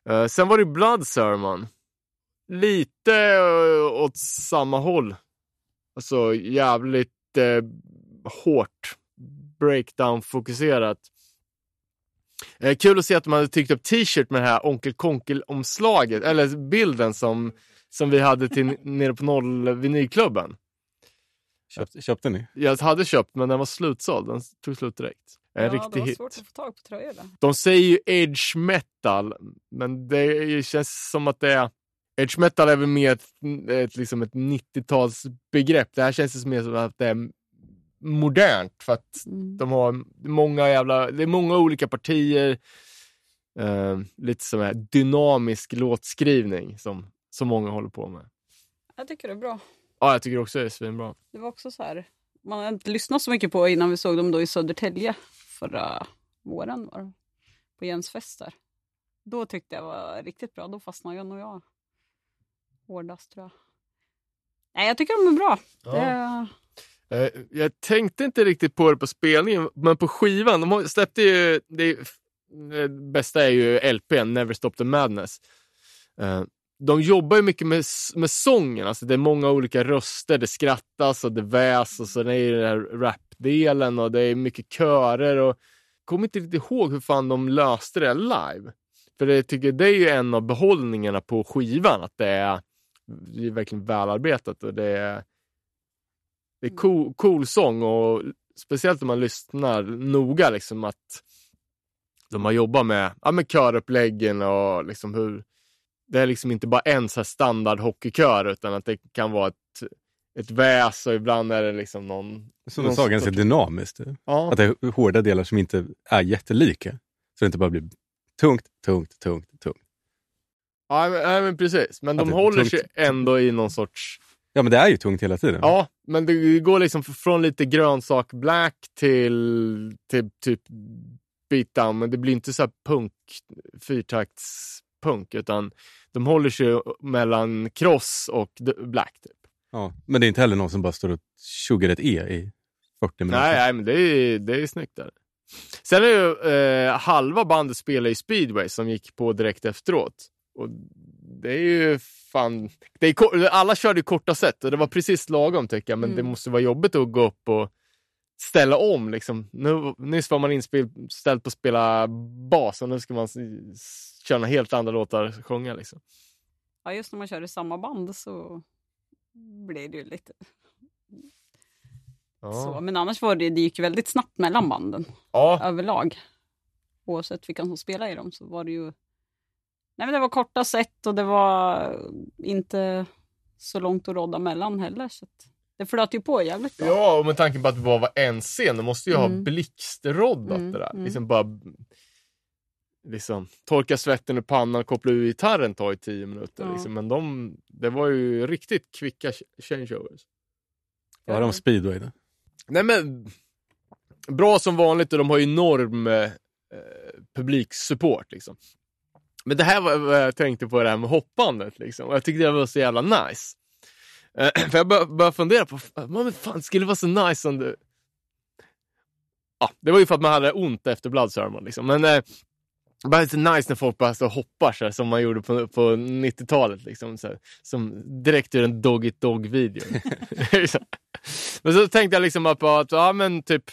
Eh, sen var det Blood Sermon. Lite uh, åt samma håll. Alltså jävligt uh, hårt breakdown-fokuserat. Eh, kul att se att de hade tryckt upp t-shirt med det här Onkel Konkel-omslaget, eller bilden som, som vi hade till nere på noll vinylklubben. Köpte, köpte ni? Jag hade köpt men den var slutsåld, den tog slut direkt. En ja, riktig det var hit. svårt att få tag på tröjor där. De säger ju edge metal, men det är känns som att det är... Edge metal är väl mer ett, ett, liksom ett 90-talsbegrepp. Det här känns det mer som att det är modernt för att Mm. de har många jävla... Det är många olika partier. Eh, lite som här dynamisk låtskrivning som, som många håller på med. Jag tycker det är bra. Ja, jag tycker också det är svinbra. Det var också så här, man hade inte lyssnat så mycket på innan vi såg dem då i Södertälje förra våren var det, på Jens fest där. Då tyckte jag var riktigt bra, då fastnade jag nog jag hårdast tror jag. Nej, jag tycker de är bra. Det, Eh, jag tänkte inte riktigt på det på spelningen, men på skivan, de har- släppte ju, det, det bästa är ju LPn, Never Stop the Madness. De jobbar ju mycket med, med sången, alltså det är många olika röster, det skrattas och det väs och så det är ju den här rapdelen och det är mycket körer och kommer inte riktigt ihåg hur fan de löste det live. För jag tycker det är ju en av behållningarna på skivan, att det är, det är verkligen välarbetat och det är det är cool, cool sång och speciellt om man lyssnar noga liksom att de har jobbat med, ja, med köruppläggen och liksom hur det är liksom inte bara en så standard hockeykör utan att det kan vara ett, ett väs och ibland är det liksom någon... Som du sa, ganska dynamiskt. Ja, Att det är hårda delar som inte är jättelika. Så det inte bara blir tungt, tungt, tungt, tungt. ja men, nej, men precis. Men de håller tungt. sig ändå i någon sorts... Ja, men det är ju tungt hela tiden. Ja, men det går liksom från lite grönsak black till, till typ beatdown, men det blir inte så här punk, fyrtaktspunk, utan de håller sig mellan cross och black. Typ. Ja, Men det är inte heller någon som bara står och tjuggar ett E i 40 minuter. Nej, nej, men det är, det är snyggt där. Sen är ju eh, halva bandet spelar i speedway som gick på direkt efteråt. Och det är ju fan... Det är, alla körde ju korta set och det var precis lagom tycker jag, men det Mm. måste vara jobbigt att gå upp och ställa om. Liksom. Nu, nyss var man inställd på att spela bas och nu ska man köra helt andra låtar och sjunga. Liksom. Ja, just när man kör i samma band så blir det ju lite så. Men annars var det, det gick väldigt snabbt mellan banden Ja. överlag. Oavsett vilka som spelade i dem så var det ju... Nej men det var korta set och det var inte så långt att råda mellan heller. Så att det flöt ju på jävligt bra. Ja, och med tanke på att det bara var en scen, då måste ju ha Mm. blixtroddat Mm, det där. mm. Liksom bara liksom, torka svetten ur pannan, koppla ur gitarren tar ju tio minuter. Ja. Liksom. Men de, det var ju riktigt kvicka ch- changeovers. Vad har de speedway då? Nej men, bra som vanligt och de har ju enorm eh, publiksupport. Liksom. Men det här var vad jag tänkte på det här med hoppandet. Liksom. Och jag tyckte det var så jävla nice. Eh, för jag bör- började fundera på, vad men fan skulle det vara så nice om det... Ja, det var ju för att man hade ont efter Blood Sermon. Liksom. Men eh, det var så nice när folk bara så hoppar så här, som man gjorde på, på 90-talet. Liksom, så här, som direkt ur en Dog It Dog-video. men så tänkte jag liksom på att, ja men typ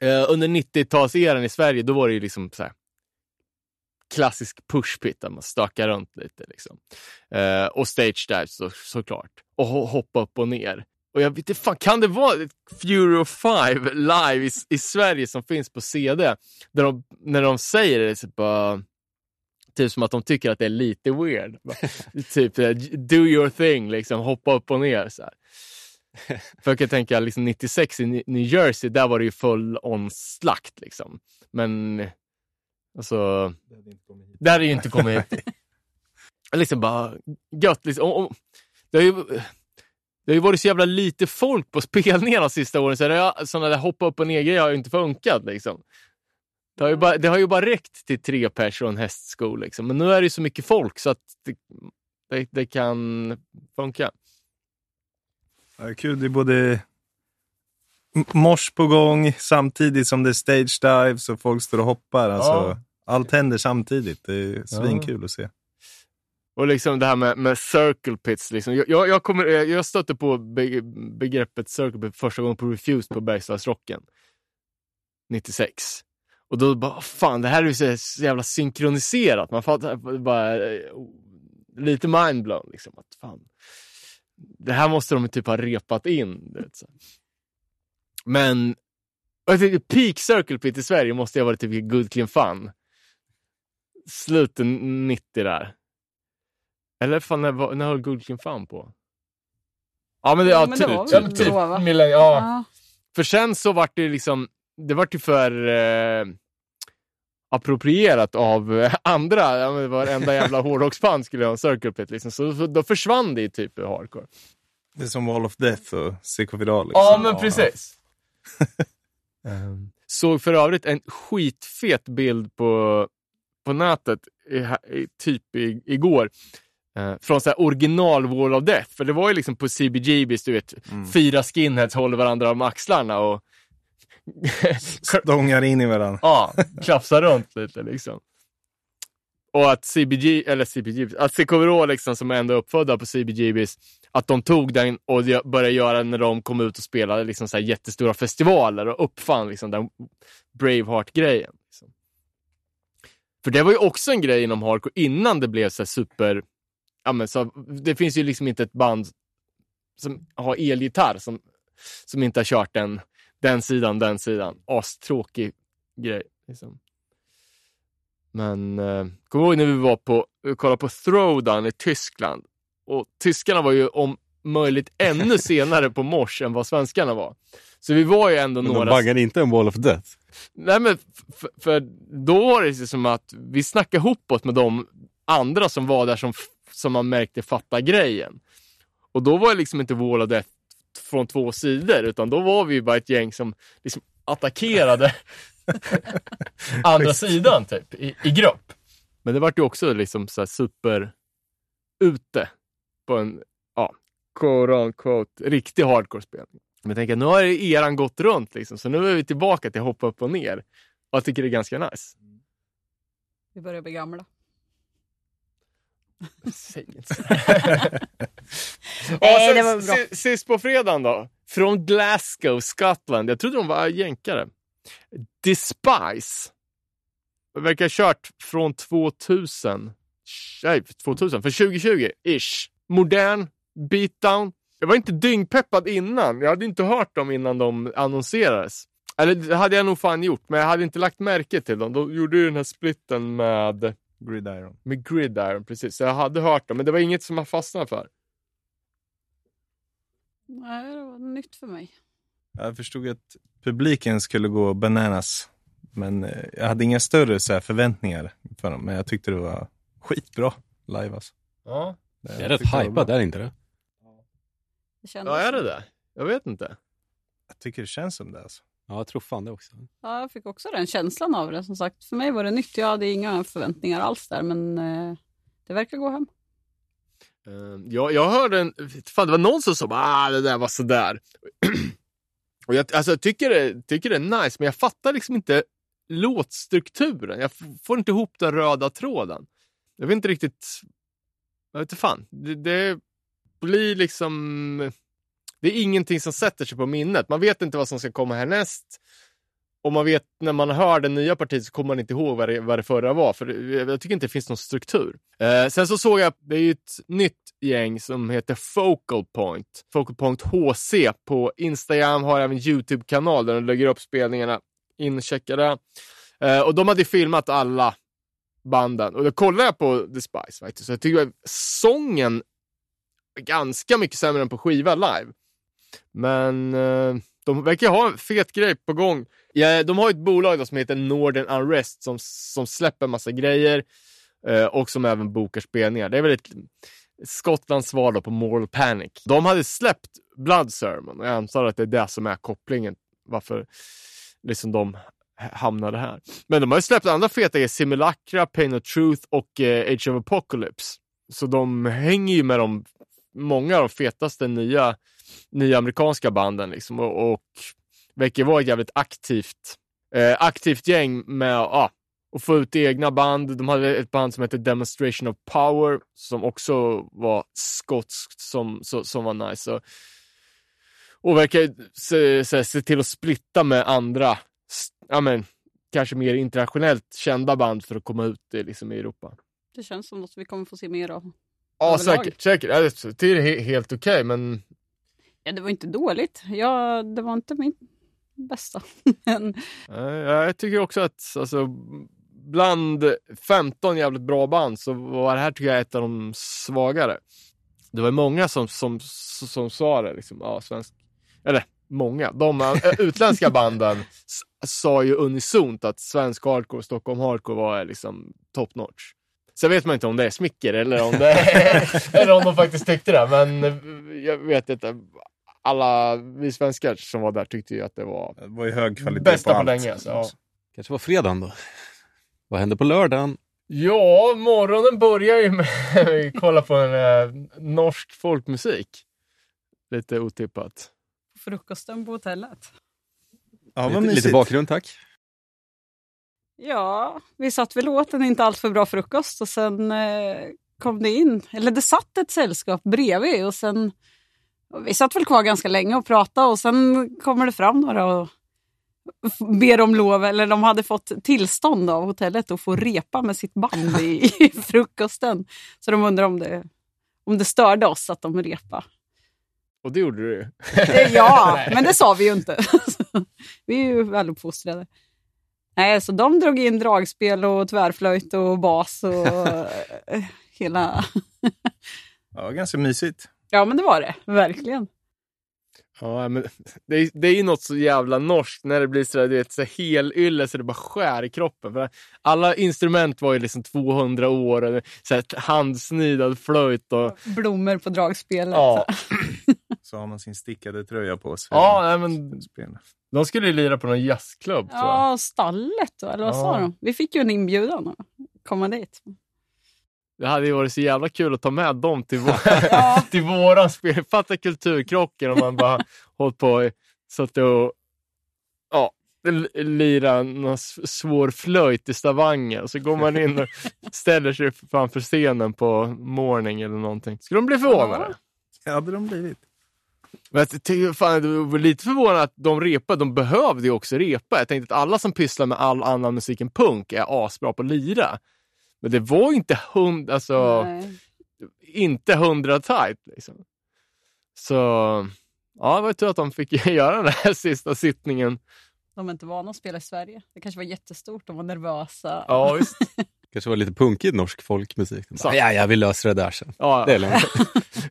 eh, under 90-talseran i Sverige, då var det ju liksom så här klassisk pushpit där man stökar runt lite. Liksom. Eh, och stage dives så, såklart. Och ho- hoppa upp och ner. Och jag vet inte, fan, kan det vara Fury 5 live i, i Sverige som finns på CD? Där de, när de säger det, så bara, typ som att de tycker att det är lite weird. Bara, typ, eh, do your thing, liksom, hoppa upp och ner. Så här. För jag kan tänka, liksom 96 i New- New Jersey, där var det ju full on slakt. Liksom. Men alltså, det hade ju inte kommit hit. liksom bara gött. Liksom. Och, och, det, har ju, det har ju varit så jävla lite folk på spelningarna de sista åren, så det har, sådana där hoppa upp och ner-grejer har ju inte funkat. Liksom. Det, har ju bara, det har ju bara räckt till tre pers och en hästsko. Liksom. Men nu är det ju så mycket folk så att det, det, det kan funka. Ja, det är kul, det är både mors på gång samtidigt som det är stage dives och folk står och hoppar. Alltså, Ja. Allt händer samtidigt. Det är svinkul att se. Och liksom det här med, med circle pits. Liksom. Jag, jag, kommer, jag jag stötte på be, begreppet circle pit första gången på Refused på Bergslagsrocken. 96. Och då bara, fan det här är ju så jävla synkroniserat. Man fattar bara eh, lite mindblown. Liksom, att fan, det här måste de typ ha repat in. så. Men jag tänkte, peak circle pit i Sverige måste ha varit typ Good Clean Fun. Slutet 90 där. Eller fan, när, när höll Good Clean Fun på? Ja men det, Jo, ja, men det typ, var ja, väl men typ då, va? ja. Ja. För sen så vart det liksom, det vart ju för eh, approprierat av eh, andra. Ja, men varenda jävla hårdrocksband skulle ha en circle pit liksom. Så, så då försvann det ju typ hardcore. Det är som Wall of Death och Psykoviral. Liksom. Ja, men precis. Ehm, Såg för övrigt en skitfet bild på, på nätet, i, i, typ i, igår, eh, från så här original Wall of Death. För det var ju liksom på CBGBs, du vet, fyra skinheads håller varandra om axlarna och Stångar in i varandra. ja, klafsar runt lite liksom. Och att CBG, eller CBG, att CKVR liksom som är ändå uppfödda på CBGBs, att de tog den och började göra när de kom ut och spelade liksom så här jättestora festivaler och uppfann liksom den Braveheart-grejen. Liksom. För det var ju också en grej inom hardcore innan det blev så här super... Ja, men så, det finns ju liksom inte ett band som har elgitarr som, som inte har kört den, den sidan, den sidan. Astråkig grej. Liksom. Men eh, kommer ihåg när vi var på, vi kollade på Throwdown i Tyskland. Och tyskarna var ju om möjligt ännu senare på mors än vad svenskarna var. Så vi var ju ändå Men de några... baggade inte en Wall of Death. Nej men för då var det som att vi snackade ihop oss med de andra som var där som, som man märkte fatta grejen. Och då var det liksom inte Wall of Death från två sidor utan då var vi ju bara ett gäng som liksom attackerade andra sidan typ i, i grupp. Men det vart ju också liksom så super ute på en, ja, quote on quote, riktig hardcore-spelning. Men jag tänker, nu har eran gått runt liksom, så nu är vi tillbaka till hoppa upp och ner. Och jag tycker det är ganska nice. Vi börjar bli gamla. Säg inte så. Nej, sen det var bra. si- Sist på fredagen då. Från Glasgow, Skottland. Jag trodde de var jänkare. Despise. Det verkar ha kört från 2000. Nej, 2000. För 2020-ish. Modern beatdown. Jag var inte dyngpeppad innan. Jag hade inte hört dem innan de annonserades. Eller det hade jag nog fan gjort, men jag hade inte lagt märke till dem. De gjorde ju den här splitten med, Gridiron. med Gridiron, precis. Så jag hade hört dem, men det var inget som jag fastnade för. Nej, det var nytt för mig. Jag förstod att publiken skulle gå bananas. Men eh, jag hade inga större så här, förväntningar för dem. Men jag tyckte det var skitbra live alltså. Ja, Det är rätt hypat, är det inte det? Det kändes ja är det det? Jag vet inte. Jag tycker det känns som det alltså. Ja, jag tror fan det också. Ja, jag fick också den känslan av det. Som sagt, för mig var det nytt. Jag hade inga förväntningar alls där, men eh, det verkar gå hem. Uh, jag, jag hörde en, fan det var någon som sa ah det där var sådär. Och jag, alltså, jag tycker, det, tycker det är nice, men jag fattar liksom inte låtstrukturen. Jag får inte ihop den röda tråden. Jag vet inte riktigt, jag vet inte fan. Det, det blir liksom, det är ingenting som sätter sig på minnet. Man vet inte vad som ska komma härnäst. Och man vet, när man hör det nya partiet så kommer man inte ihåg vad det, vad det förra var. För jag tycker inte det finns någon struktur. Eh, sen så såg jag, det är ju ett nytt gäng som heter Focal Point. Focal Point HC på Instagram, har även YouTube-kanal där de lägger upp spelningarna. In och checka det. Eh, och de hade filmat alla banden. Och då kollade jag på The Spice faktiskt. Så jag tycker att sången är ganska mycket sämre än på skiva live. Men eh, de verkar ha en fet grej på gång. Ja, de har ett bolag då som heter Northern Unrest som, som släpper massa grejer eh, och som även bokar spelningar. Det är väl ett Skottlands svar då på Moral Panic. De hade släppt Blood Sermon och jag antar att det är det som är kopplingen varför liksom de hamnade här. Men de har ju släppt andra feta grejer, Simulacra, Pain of Truth och eh, Age of Apocalypse. Så de hänger ju med de, många av de fetaste nya, nya amerikanska banden liksom och, och verkar vara ett jävligt aktivt, eh, aktivt gäng med ah, att få ut egna band. De hade ett band som hette Demonstration of Power som också var skotskt som, som, som var nice. Så, och verkar se, se, se till att splitta med andra, ja men, kanske mer internationellt kända band för att komma ut i, liksom, i Europa. Det känns som något vi kommer få se mer av. Ja, Överlag. säkert. säkert. Ja, det är he- helt okej, men Ja, det var inte dåligt. Ja, det var inte min bästa. men eh, jag tycker också att alltså, bland 15 jävligt bra band så var det här tycker jag ett av de svagare. Det var många som, som, som, som sa det, liksom, ja, svensk, eller många, de eh, utländska banden sa ju unisont att svensk hardcore, Stockholm hardcore var liksom top notch. Sen vet man inte om det är smicker eller om, det eller om de faktiskt tyckte det, men eh, jag vet inte. Alla vi svenskar som var där tyckte ju att det var Det var ju hög kvalitet Bästa på på länge, så, ja. Kanske var fredagen då. Vad hände på lördagen? Ja, morgonen börjar ju med att kolla på en eh, norsk folkmusik. Lite otippat. Frukosten på hotellet. Ja, vad lite, lite bakgrund tack. Ja, vi satt vid låten inte allt för bra frukost och sen eh, kom det in, eller det satt ett sällskap bredvid och sen och vi satt väl kvar ganska länge och pratade och sen kommer det fram några och ber om lov, eller de hade fått tillstånd av hotellet att få repa med sitt band i, i frukosten. Så de undrar om det, om det störde oss att de repa. Och det gjorde du. Ja, men det sa vi ju inte. vi är ju väluppfostrade. Nej, så de drog in dragspel och tvärflöjt och bas och eh, hela... Ja, ganska mysigt. Ja, men det var det. Verkligen. Ja, men det, är, det är ju något så jävla norskt när det blir sådär, du vet, så helylle så det bara skär i kroppen. För alla instrument var ju liksom 200 år, och så handsnidad flöjt och... Blommor på dragspelet. Ja, Så har man sin stickade tröja på sig. ja nej, men de skulle ju lira på någon jazzklubb tror jag. Ja, stallet då, eller vad sa Ja. de? Vi fick ju en inbjudan att komma dit. Det hade ju varit så jävla kul att ta med dem till, vår, Ja. till våran spel. Fatta kulturkrocken om man bara hållit på och suttit och... Ja, lira någon svår flöjt i Stavanger. Så går man in och ställer sig framför scenen på morning eller någonting. Skulle de bli förvånade? Det hade de blivit. Men jag tycker fan, det var lite förvånande att de repade. De behövde ju också repa. Jag tänkte att alla som pysslar med all annan musik än punk är asbra på att lira. Men det var inte hund, alltså, Nej. inte hundra tight. Liksom. Så ja, det var tur att de fick göra den här sista sittningen. De är inte vana att spela i Sverige. Det kanske var jättestort, de var nervösa. Ja, visst. Kanske var lite punkig norsk folkmusik. Bara, ja, ja, vi löser det där sen. Ja, Det är lugnt.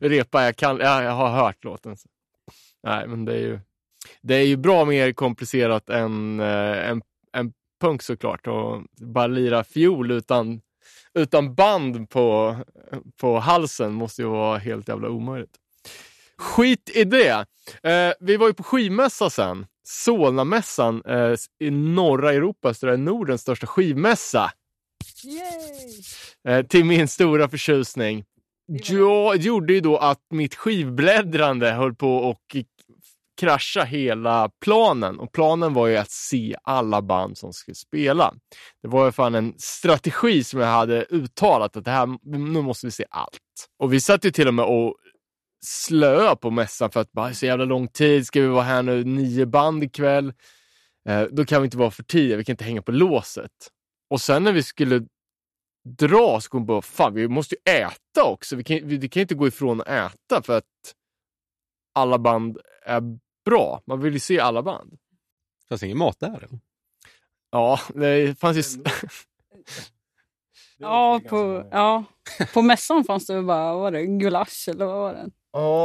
repa, jag, kan, ja, jag har hört låten. Nej, men det är ju, det är ju bra mer komplicerat än, eh, än, än punk såklart. Och bara lira fiol utan, utan band på, på halsen måste ju vara helt jävla omöjligt. Skit i det. Eh, vi var ju på skivmässa sen. Solnamässan eh, i norra Europa, så det är Nordens största skivmässa. Yay! Eh, till min stora förtjusning. Jag gjorde ju då att mitt skivbläddrande höll på att krascha hela planen. Och planen var ju att se alla band som skulle spela. Det var ju fan en strategi som jag hade uttalat att det här, nu måste vi se allt. Och vi satt ju till och med och slöa på mässan för att bara så jävla lång tid, ska vi vara här nu nio band ikväll? Eh, då kan vi inte vara för tidiga, vi kan inte hänga på låset. Och sen när vi skulle dra så kom vi på, fan vi måste ju äta också. Vi kan, vi, vi kan inte gå ifrån att äta för att alla band är bra. Man vill ju se alla band. Fanns ingen mat där? Eller? Ja, det fanns ju... Ja på, ja, på mässan fanns det bara, vad var det, gulasch eller vad var det?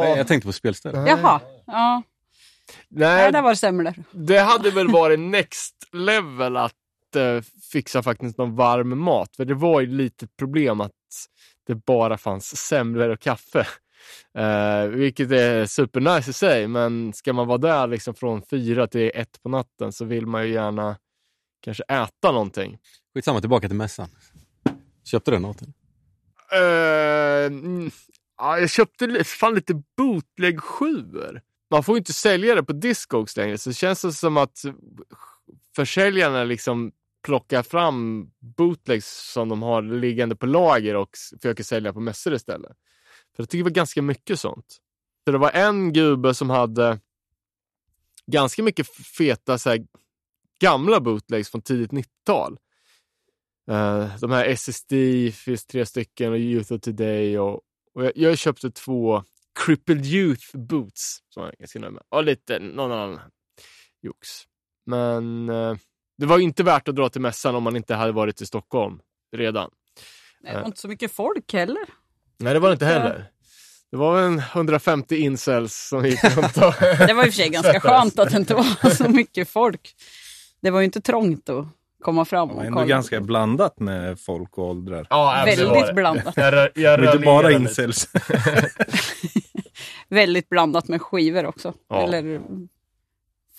Nej, Jag tänkte på spelstället. Jaha, ja. Nej, Nej, där var det sämre. det hade väl varit next level att eh, fixa faktiskt någon varm mat. För det var ju lite problem att det bara fanns semlor och kaffe. Eh, vilket är supernice i sig, men ska man vara där liksom från fyra till ett på natten så vill man ju gärna kanske äta någonting. Skitsamma, tillbaka till mässan. Köpte du något? eller? Eh, ja, jag köpte fan lite bootleg 7 Man får ju inte sälja det på Discogs längre, så det känns det som att försäljarna liksom plocka fram bootlegs som de har liggande på lager och försöker sälja på mässor istället. För jag tycker det var ganska mycket sånt. Så det var en gubbe som hade ganska mycket feta så här, gamla bootlegs från tidigt 90-tal. Uh, eh, de här SSD finns tre stycken och Youth of Today och, och jag, jag köpte två Crippled Youth Boots som jag ganska nöjd med. Och lite någon annan jox. Men uh, det var inte värt att dra till mässan om man inte hade varit i Stockholm redan. Nej, Det var inte så mycket folk heller. Nej, det var det inte heller. Det var en 150 incels som gick runt och... Det var i och för sig ganska skönt att det inte var så mycket folk. Det var ju inte trångt att komma fram Det och var ändå kolla. ganska blandat med folk och åldrar. Ja, Väldigt blandat. Jag, rör- jag inte bara incels. Väldigt blandat med skivor också. Ja. Eller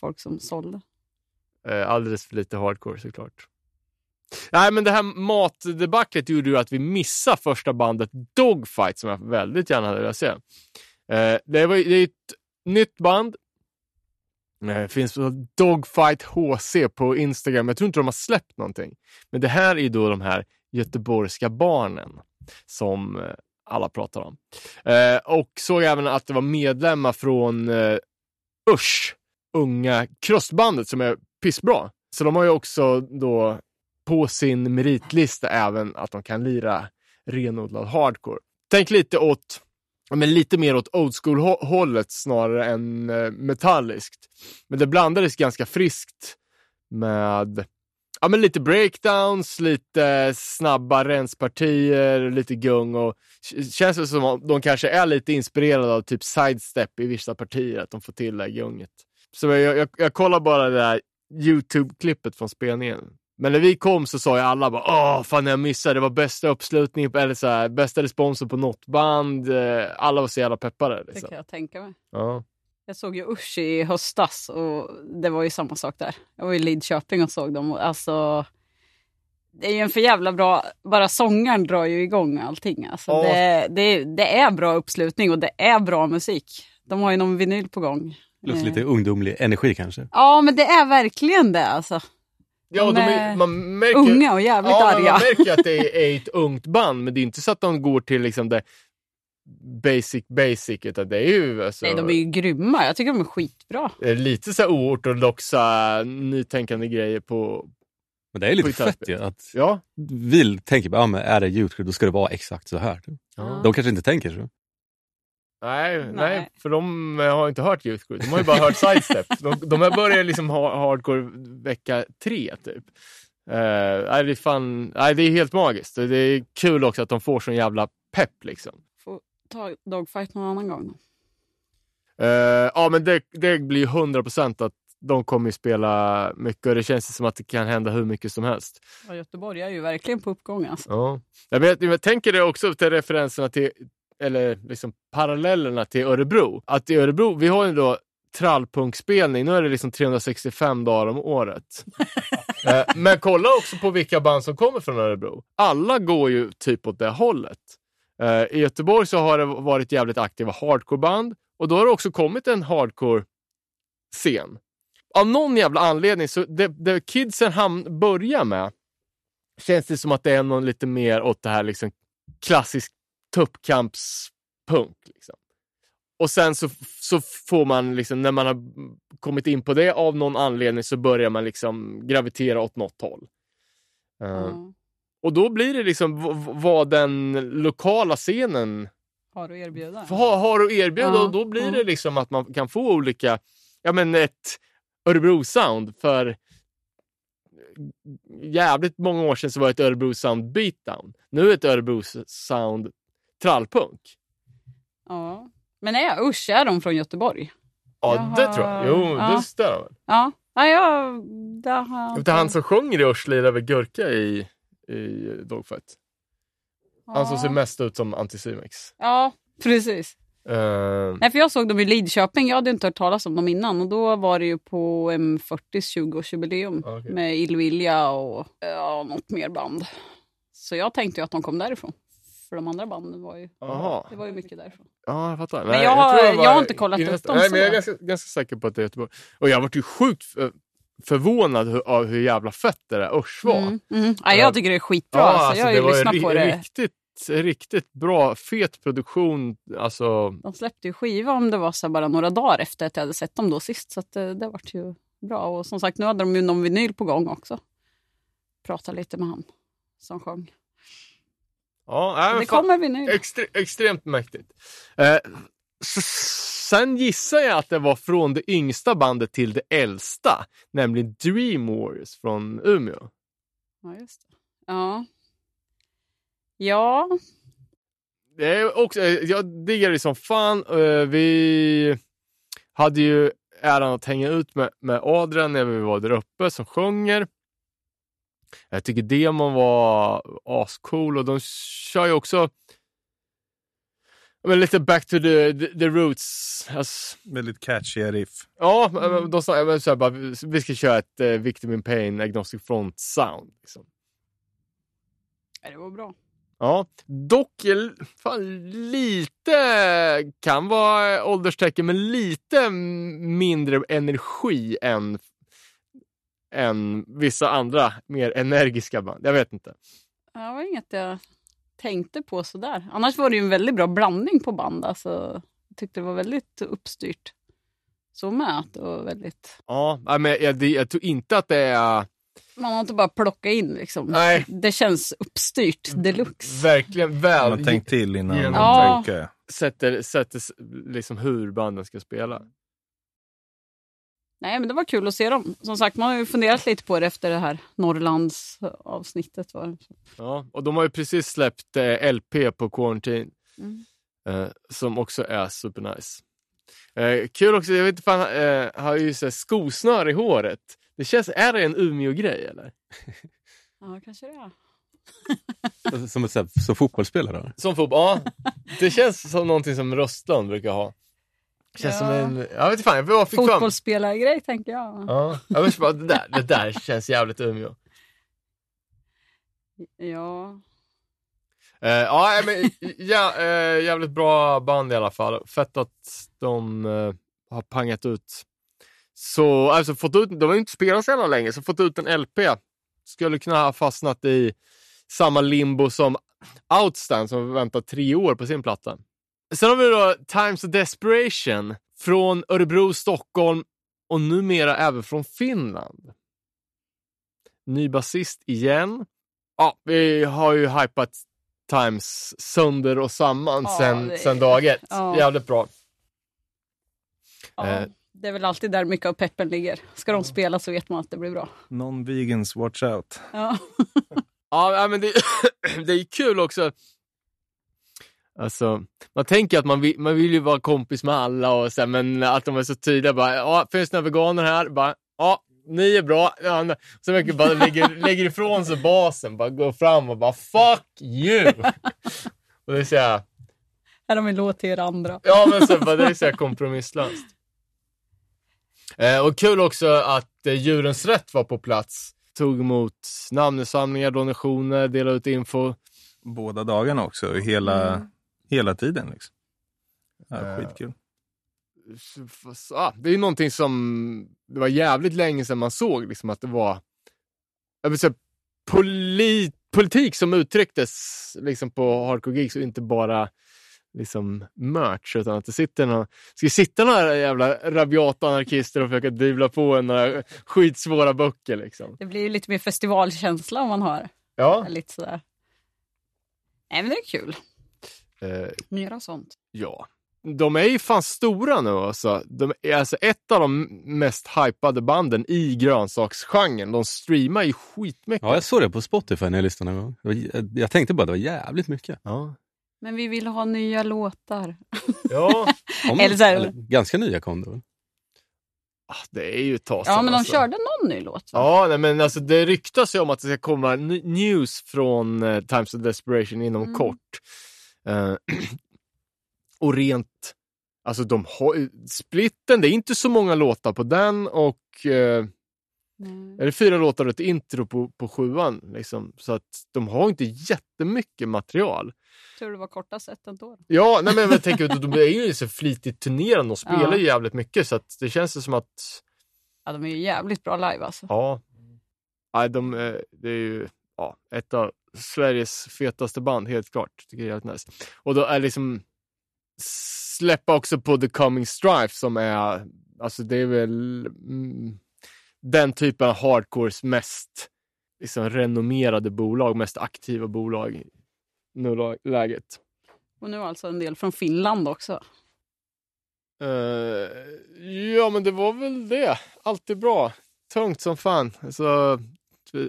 folk som sålde. Eh, alldeles för lite hardcore såklart. Nej, men det här matdebaclet gjorde ju att vi missade första bandet Dogfight som jag väldigt gärna hade velat se. Eh, det, var, det är ett nytt band. Det finns på Dogfight HC på Instagram. Jag tror inte de har släppt någonting. Men det här är ju då de här göteborgska barnen som alla pratar om. Och såg även att det var medlemmar från Usch, unga crossbandet som är pissbra. Så de har ju också då på sin meritlista även att de kan lira renodlad hardcore. Tänk lite åt, men lite mer åt old school-hållet snarare än eh, metalliskt. Men det blandades ganska friskt med ja, men lite breakdowns, lite snabba renspartier, lite gung och känns det som att de kanske är lite inspirerade av typ sidestep i vissa partier, att de får till det här gunget. Så jag, jag, jag kollar bara det där YouTube-klippet från spelningen. Men när vi kom så sa ju alla bara åh fan jag missade, det var bästa uppslutningen, på, eller så här, bästa responsen på något band. Eh, Alla var så jävla peppade. Det Liksom. kan jag tänka mig. Ja. Jag såg ju Usch i höstas och det var ju samma sak där. Jag var i Lidköping och såg dem. Alltså, det är ju en för jävla bra... Bara sångaren drar ju igång allting. Alltså, Ja. det, det, det är bra uppslutning och det är bra musik. De har ju någon vinyl på gång. Eh. lite ungdomlig energi kanske. Ja, men det är verkligen det alltså. Ja, De de är man märker, Unga och jävligt ja, arga. man märker att det är ett ungt band, men det är inte så att de går till liksom det basic basic, utan det är ju alltså, Nej, de är ju grymma. Jag tycker de är skitbra. det är lite så här oortodoxa, nytänkande grejer på... Men det är lite fett ju att Ja. vi tänker bara, ja, men är det Youth då ska det vara exakt så här. Ja. De kanske inte tänker så. Nej, nej. Nej. för de eh, har inte hört Youth. De har ju bara hört Sidestep. De, de här börjar liksom ha hardcore vecka tre, typ. Uh, nej, det är fan, nej, det är helt magiskt. Det är kul också att de får sån jävla pepp liksom. Får ta dogfight någon annan gång. Eh, ja, men det, det blir ju 100% att de kommer ju spela mycket och det känns som att det kan hända hur mycket som helst. Ja, Göteborg är ju verkligen på uppgång alltså. Ja. Jag, vet, jag tänker det också till referenserna till, eller liksom parallellerna till Örebro. Att i Örebro, vi har ju då trallpunkspelning, nu är det liksom 365 dagar om året. Eh, Men kolla också på vilka band som kommer från Örebro. Alla går ju typ åt det hållet. Eh, I Göteborg så har det varit jävligt aktiva hardcoreband och då har det också kommit en hardcore-scen. Av någon jävla anledning, så det, det kidsen ham- börjar med känns det som att det är någon lite mer åt det här liksom klassisk tuppkampspunk. Liksom. Och sen så, så får man, liksom, när man har kommit in på det av någon anledning, så börjar man liksom gravitera åt något håll. Ja. Och då blir det liksom vad den lokala scenen Har att erbjuda. har, har att erbjuda. Ja, Och då blir ja. det liksom att man kan få olika, ja men ett Örebro-sound för jävligt många år sedan så var det ett Örebro-sound beatdown. Nu är ett Örebro-sound trallpunk. Ja. Men är Usch, är de från Göteborg? Ja, Jaha. det tror jag. Jo, Ja. det stämmer väl. Ja. Nej, jag... Det har Det är han som sjunger i Usch lirar väl Gurka i, i Dogfight. Han som ser mest ut som Anticimex. Ja, precis. Uh, Nej, för jag såg dem i Lidköping. Jag hade inte hört talas om dem innan. Och då var det ju på M40s 20-årsjubileum Okej. med Illvilja och ja, något mer band. Så jag tänkte ju att de kom därifrån. För de andra banden var ju, det var ju mycket därifrån. Ja, jag fattar. Men jag har- tror det var jag har inte kollat upp dem Nej, men jag är ganska, ganska säker på att det är Göteborg. Och jag varit ju sjukt för, förvånad hu- av hur jävla fett det där Usch var. Mm, mm. Ja, jag tycker det är skitbra. alltså, jag har ju lyssnat på det. Riktigt, riktigt bra, fet produktion. Alltså, De släppte ju skiva om det var så bara några dagar efter att jag hade sett dem då sist. Så det, det vart ju bra. Och som sagt, nu hade de ju någon vinyl på gång också. Prata lite med han som sjöng. Ja, men det kommer vinyl. extre, extremt mäktigt. Eh, sen gissar jag att det var från det yngsta bandet till det äldsta, nämligen Dream Warriors från Umeå. Ja, just det. Ja. Ja, Det är också, eh, jag diggar det som fan. Eh, Vi hade ju äran att hänga ut med, med Adrian när vi var där uppe som sjunger. Jag tycker demon var ascool och de kör ju också men lite back to the, the, the roots. Alltså, Väldigt catchy riff. ja, men de sa men så här, bara, vi ska köra ett uh, Victim in Pain Agnostic Front sound. Liksom. Det var bra. Ja, dock fan, lite kan vara ålderstecken, men lite mindre energi än, än vissa andra mer energiska band. Jag vet inte. Ja, Det var inget jag tänkte på sådär. Annars var det ju en väldigt bra blandning på band. Alltså, jag tyckte det var väldigt uppstyrt. Så med att det var väldigt... Ja, men jag, det- jag tror inte att det är Man har inte bara plockat in liksom. Nej. Det känns uppstyrt deluxe. verkligen väl Man har tänkt till innan genom- man Ja. tänker. sätter, sätter liksom hur banden ska spela. Nej, men det var kul att se dem. Som sagt, man har ju funderat lite på det efter det här Norrlands avsnittet. Var. Ja, och de har ju precis släppt eh, LP på Quarantine. Mm. Eh, som också är supernice. Eh, kul också, jag vet inte fan, eh, har ju så här skosnör i håret. Det känns, är det en Umeå-grej eller? Ja, kanske det är. Som, ett, som fotbollsspelare. Som fotboll, ja. Det känns som någonting som Röstlund brukar ha. Känns Ja. som en, jag vet fan, jag fick. Fotbollsspelargrej, tänker jag. Ja, jag vet bara, det där, det där känns jävligt Umeå. Ja. Eh, ja, men ja, eh, jävligt bra band i alla fall. Fett att de eh, har pangat ut. Så, alltså fått ut, de har inte spelat så jävla länge, så fått ut en LP. Skulle kunna ha fastnat i samma limbo som Outstand som väntar tre år på sin platta. Sen har vi då Times of Desperation från Örebro, Stockholm och numera även från Finland. Ny basist igen. Ja, vi har ju hypat Times sönder och samman Ja, sen, det- sen dag ett. ja. Jävligt bra. Ja, Eh. det är väl alltid där mycket av peppen ligger. Ska de spela så vet man att det blir bra. Non-vegans, watch out. Ja. Ja, ja, men det, det är kul också. Alltså, man tänker att man vill, man vill ju vara kompis med alla, och så här, men att de är så tydliga. Bara, ja, finns det några veganer här? Bara, ja, ni är bra. Ja, så mycket bara lägger, lägger ifrån sig basen, bara går fram och bara fuck you. och det är så här, Här har vi låt till er andra. ja, men så, bara, det är så här kompromisslöst. Eh, och kul också att eh, Djurens Rätt var på plats. Tog emot namninsamlingar, donationer, delade ut info. Båda dagarna också, hela, Mm. Hela tiden. Liksom. Ja, Eh, skitkul. Ja, det är ju någonting som det var jävligt länge sedan man såg liksom att det var jag vill säga, poli, politik som uttrycktes liksom på Hardcore Geeks och inte bara liksom merch utan att det sitter någon, ska sitta några jävla rabiata anarkister och försöka dyvla på en några skitsvåra böcker liksom. Det blir ju lite mer festivalkänsla om man har Ja. lite sådär. Nej men det är kul. Eh, Mera sånt. Ja. De är ju fan stora nu alltså. De är alltså ett av de mest hypade banden i grönsaksgenren. De streamar ju skitmycket. Ja, jag såg det på Spotify när jag lyssnade en gång. Var- Jag tänkte bara att det var jävligt mycket. Ja. Men vi vill ha nya låtar. ja. Om, Eller eller, ganska nya kom det väl? Ah, Det är ju ett tag Ja men de alltså. körde någon ny låt va? Ja, nej, men alltså det ryktas ju om att det ska komma news från eh, Times of Desperation inom Mm. kort. Eh, och rent, alltså de har, splitten, det är inte så många låtar på den och eh, Nej. är det fyra låtar och ett intro på, på sjuan. Liksom. Så att de har inte jättemycket material. Tror det var korta set ändå. Ja, nej, men jag tänker att de är ju så flitigt turnerande och spelar Ja. jävligt mycket så att det känns som att Ja de är ju jävligt bra live alltså. Ja. Nej, de, eh, det är ju ja, ett av Sveriges fetaste band, helt klart. Tycker jag är jävligt nice. Och då är liksom släppa också på The Coming Strife som är, alltså det är väl mm, den typen av hardcores mest liksom, renommerade bolag, mest aktiva bolag i nuläget. Och nu alltså en del från Finland också. Eh, ja, men det var väl det. Alltid bra. Tungt som fan. Alltså,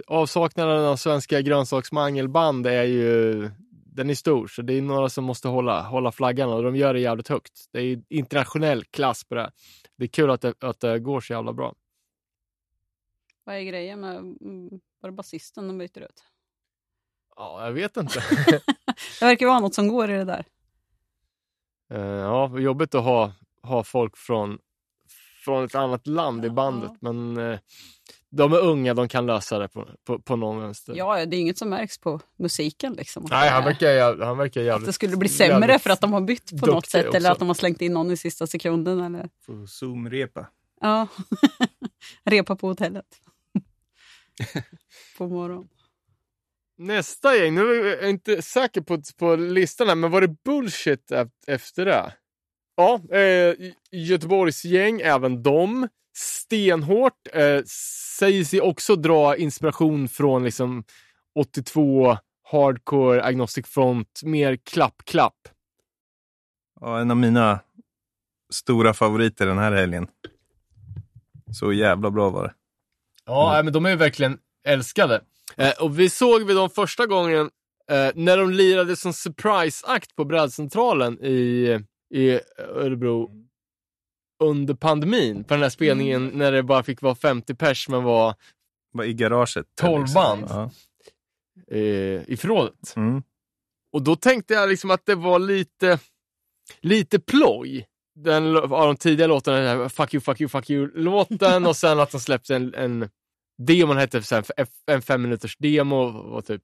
avsaknaden av svenska grönsaksmangelband är ju den är stor, så det är några som måste hålla, hålla flaggan och de gör det jävligt högt. Det är internationell klass på det. Det är kul att det, att det går så jävla bra. Vad är grejen med, var det basisten de byter ut? Ja, jag vet inte. Det verkar vara något som går i det där. Eh, ja, jobbigt att ha, ha folk från, från ett annat land i Ja. bandet, men eh, de är unga, de kan lösa det på, på, på någon vänster. Ja, det är inget som märks på musiken liksom. Att Nej, han verkar, han verkar Att jävligt... det skulle bli sämre för att de har bytt på något sätt eller också. att de har slängt in någon i sista sekunden. Eller... Zoom-repa. Ja, repa på hotellet. på morgonen. Nästa gäng, nu är jag inte säker på, på listan här, men var det bullshit efter det? Ja, eh, Göteborgs gäng, även de. Stenhårt. Eh, säger sig också dra inspiration från liksom 82, hardcore, agnostic front, mer klapp-klapp. Ja, en av mina stora favoriter den här helgen. Så jävla bra var det. Ja, nej, men de är ju verkligen älskade. Eh, och vi såg vi dem första gången eh, när de lirade som surprise-akt på brädcentralen i, i Örebro under pandemin. På den här spelningen när det bara fick vara 50 pers men var Var i garaget. 12 liksom. band. Ja. eh, i förrådet. Mm. Och då tänkte jag liksom att det var lite, lite ploj. Den av de tidiga låtarna, den här Fuck you, fuck you, fuck you-låten och sen att de släppte en, en demon hette sen en fem minuters demo och typ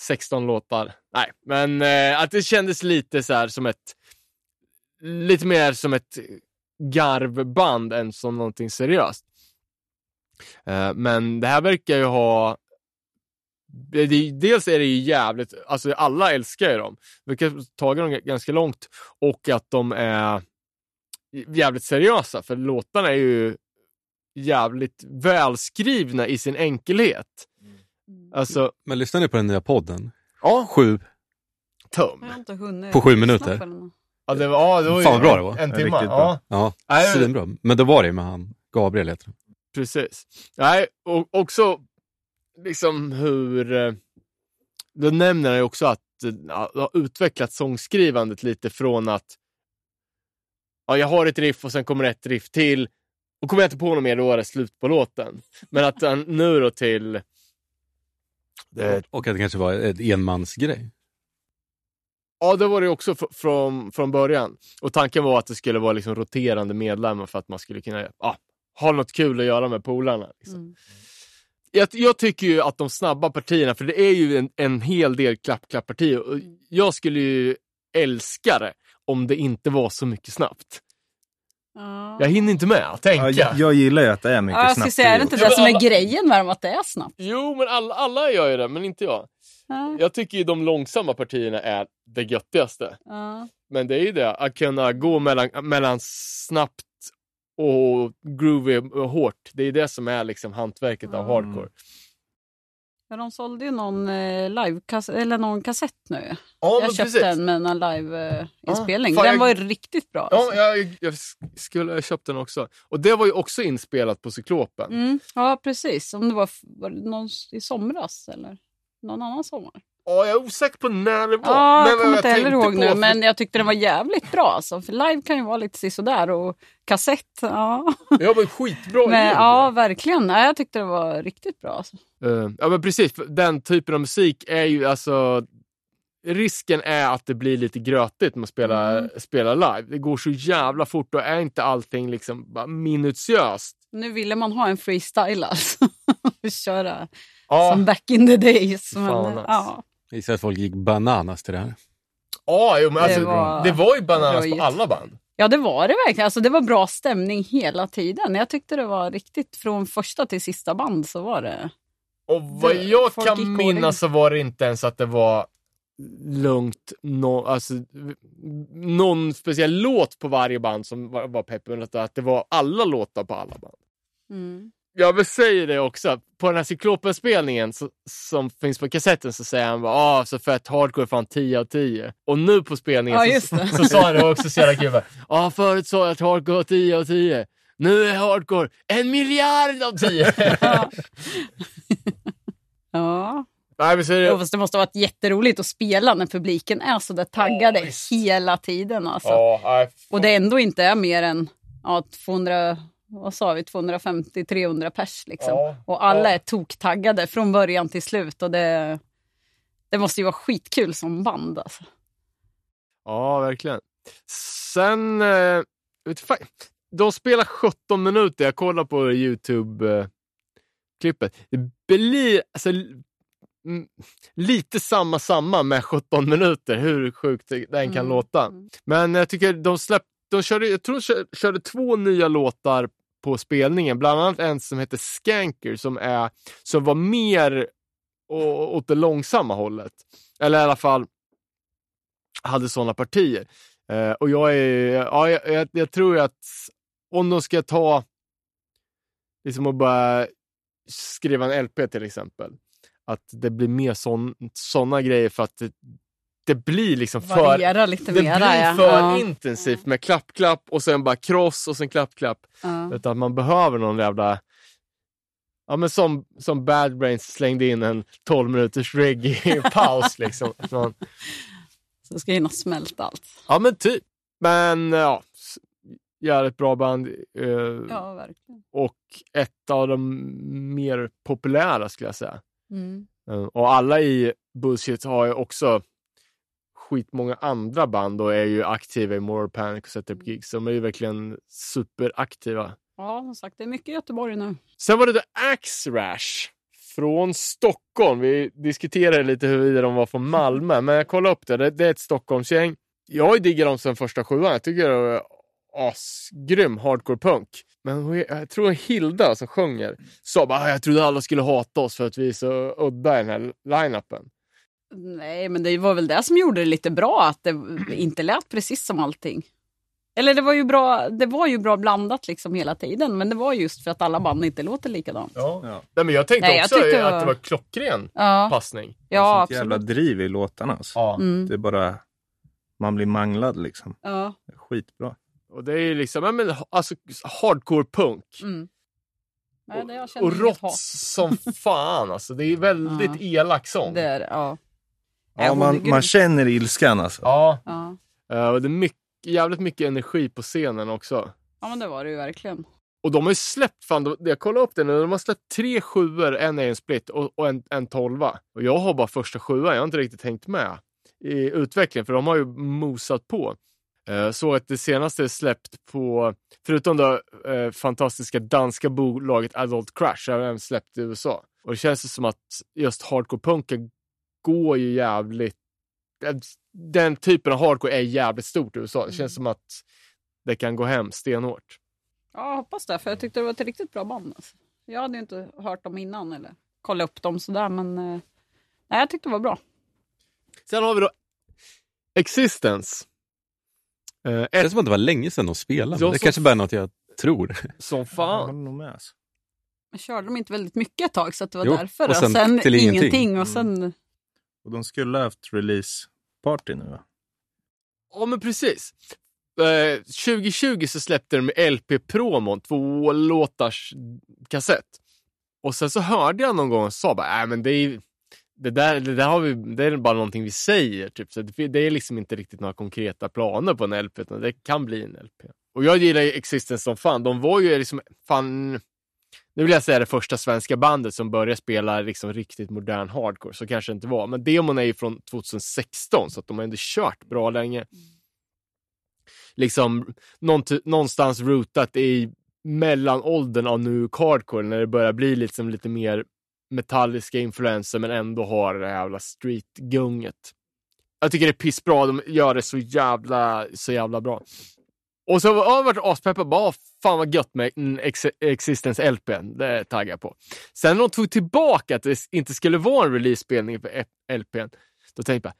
16 låtar. Nej, men eh, att det kändes lite så här som ett, lite mer som ett garvband än som någonting seriöst. Eh, men det här verkar ju ha dels är det ju jävligt, alltså alla älskar ju dem. Ha tagit dem ganska långt och att de är jävligt seriösa för låtarna är ju jävligt välskrivna i sin enkelhet. Alltså, Men lyssnar ni på den nya podden? ja, Sju. tum. Jag har inte hunnit På sju minuter? Ja, det var, ja, det var ju Fan vad bra det var. en Ja, timme. riktigt bra. Ja, Ja, svinbra. Men det var det med han Gabriel heter han. precis. Nej, och också liksom hur... eh, Då nämner han ju också att eh, ja, har utvecklat sångskrivandet lite från att ja, jag har ett riff och sen kommer ett riff till och kommer jag inte på något mer då är det slut på låten. Men att han nu då till det, Och att det kanske var en enmansgrej. Ja, det var det också fr- från, från början. Och tanken var att det skulle vara liksom roterande medlemmar för att man skulle kunna ja, ha något kul att göra med polarna. Liksom. Mm. Jag, jag tycker ju att de snabba partierna, för det är ju en, en hel del klapp-klapp-partier. och Jag skulle ju älska det om det inte var så mycket snabbt. Ja. Jag hinner inte med att tänka. Ja, jag, jag gillar ju att det är mycket Ja, snabbt. säga, är det inte det som är grejen med dem, att det är snabbt? Jo, men alla, alla gör ju det, men inte jag. Ja. Jag tycker ju de långsamma partierna är det göttigaste. Ja. Men det är ju det, att kunna gå mellan, mellan snabbt och groovy och hårt. Det är det som är liksom hantverket av Mm. hardcore. Ja, de sålde ju någon eh, live eller någon kassett nu. Ja, jag köpte en med en live-inspelning. Ja, fan, den jag- var ju riktigt bra. Ja, alltså. jag, jag skulle ha köpt den också. Och det var ju också inspelat på Cyklopen. Mm, ja, precis. Om det var, var det någon i somras eller någon annan sommar. Ja, jag är osäker på när det var. Ja, Men jag kommer inte heller ihåg nu, men jag tyckte den var jävligt bra. Alltså. För live kan ju vara lite sisådär och kassett, ja. Ja, men skitbra Men, ja, verkligen. Nej, jag tyckte det var riktigt bra. Alltså. Eh, ja, men precis. Den typen av musik är ju alltså... Risken är att det blir lite grötigt med att spela, Mm. spela live. Det går så jävla fort och är inte allting liksom minutiöst. Nu ville man ha en freestyle alltså. Köra Ja, som back in the days. Men, Fan, nice. ja. Jag gissar att folk gick bananas till det här. ja jo, men alltså, Det det, var- var... ju bananas på röjigt. alla band. ja, det var det verkligen. Alltså, det var bra stämning hela tiden. Jag tyckte det var riktigt, från första till sista band så var det... Och vad Det- jag kan minnas så var det inte ens att det var lugnt, no, alltså, någon speciell låt på varje band som var, var pepp, utan att det var alla låtar på alla band. Mm. Jag vill säga det också, på den här Cyklopen-spelningen så, som finns på kassetten så säger han bara ah, så fett, hardcore fan 10 av 10. Och nu på spelningen Ja, så, det. så sa han det också så jävla kul. ah, förut sa jag att hardcore var 10 av 10. Nu är hardcore en miljard av 10. Ja. ja. Nej, men så är Jo, det, fast det måste ha varit jätteroligt att spela när publiken är så där taggade visst. hela tiden. Alltså. ja, nej, Och det ändå inte är mer än ja, 200, vad sa vi, 250-300 pers. Liksom. Ja, och alla ja. är toktaggade från början till slut. Och det, det måste ju vara skitkul som band. Alltså. Ja, verkligen. Sen, eh, de spelar 17 minuter. Jag kollar på Youtube-klippet. Det blir alltså, lite samma samma med 17 minuter, hur sjukt den kan Mm. låta. Mm. Men jag tycker de släppte, de körde, jag tror de körde två nya låtar på spelningen. Bland annat en som heter Skanker som, är, som var mer å- åt det långsamma hållet. Eller i alla fall hade sådana partier. Eh, och jag, är, ja, jag, jag, jag tror att om de ska ta liksom och bara skriva en LP till exempel, att det blir mer sådana grejer för att det, blir liksom för, lite det mera. blir ja. för ja. intensivt med klapp-klapp och sen bara cross och sen klapp-klapp. Ja. Utan man behöver någon jävla... Ja men som, som Bad Brains slängde in en 12 minuters reggae-paus liksom. Man, Så ska hinna smälta allt. ja men typ. Men ja, jävligt bra band. eh, Ja, verkligen. Och ett av de mer populära skulle jag säga. Mm. Eh, Och alla i Bullshit har ju också skitmånga andra band och är ju aktiva i Moral Panic och sätter upp gigs. De är ju verkligen superaktiva. Ja, som sagt, det är mycket i Göteborg nu. Sen var det The Axe Rash från Stockholm. Vi diskuterade lite huruvida de var från Malmö, men jag kollade upp det. Det, det är ett Stockholmsgäng. Jag diggar dem sen första sjuan. Jag tycker de asgrym hardcore punk. Men jag tror Hilda som sjunger sa bara "Ah, jag trodde alla skulle hata oss för att vi är så udda i den här line-upen. Nej, men det var väl det som gjorde det lite bra, att det inte lät precis som allting. Eller det var ju bra, det var ju bra blandat liksom hela tiden, men det var just för att alla band inte låter likadant. Ja. Ja. Nej, men jag tänkte Nej, jag också det att var- det var klockren Ja, passning. ja Sånt jävla driv i låtarna. Alltså. Ja. Mm. Det är bara, man blir manglad liksom. Ja. Det är Skitbra. Och det är ju liksom, ja, men, alltså hardcore punk. Mm. Nej, det, Och rått som fan alltså. Det är väldigt Ja. elak sång. Det är, ja. Ja, man, man känner ilskan alltså. Ja, Ja. och det är mycket, jävligt mycket energi på scenen också. ja, men det var det ju verkligen. Och de har ju släppt, fan, de, jag kollade upp det nu, de har släppt tre sjuor, en är en split och, och en, en tolva. Och jag har bara första sjuan, jag har inte riktigt hängt med i utvecklingen, för de har ju mosat på. Eh, Så att det senaste är släppt på, förutom det eh, fantastiska danska bolaget Adult Crash, har även släppt i USA. Och det känns ju som att just hardcore-punken går ju jävligt... den- Den typen av hardcore är jävligt stort i USA. Det känns som att det kan gå hem stenhårt. Ja, jag hoppas det, för jag tyckte det var ett riktigt bra band. Alltså. Jag hade ju inte hört dem innan eller kollat upp dem sådär, men eh, nej, jag tyckte det var bra. Sen har vi då Existence. Eh, Det ett känns som att det var länge sedan de spelade. Ja, det kanske bara är något jag tror. som fan. med. Alltså. Men körde de inte väldigt mycket ett tag, så att det var Jo, därför. och sen till ingenting. ingenting. och sen... Och de skulle ha haft release-party nu va? Ja, men precis. Eh, 2020 så släppte de LP-promon, två låtars kassett. Och sen så hörde jag någon gång och sa bara, äh, men det är det där, det där har vi, det är bara någonting vi säger. Typ. Så det, det är liksom inte riktigt några konkreta planer på en LP, utan det kan bli en LP. Och jag gillar ju Existence som fan. De var ju liksom, fan, nu vill jag säga det första svenska bandet som började spela liksom riktigt modern hardcore. Så kanske det inte var. Men demon är ju från 2016, så att de har ändå kört bra länge. Liksom nånt- någonstans rootat i mellanåldern av nu hardcore, när det börjar bli liksom lite mer metalliska influenser men ändå har det här jävla street-gunget. Jag tycker det är pissbra, de gör det så jävla, så jävla bra. Och så har jag varit aspeppad, bara "Ah, fan vad gött med Ex- Existence LP, det taggar jag på. Sen när de tog tillbaka att det inte skulle vara en release-spelning för LPn, då tänkte jag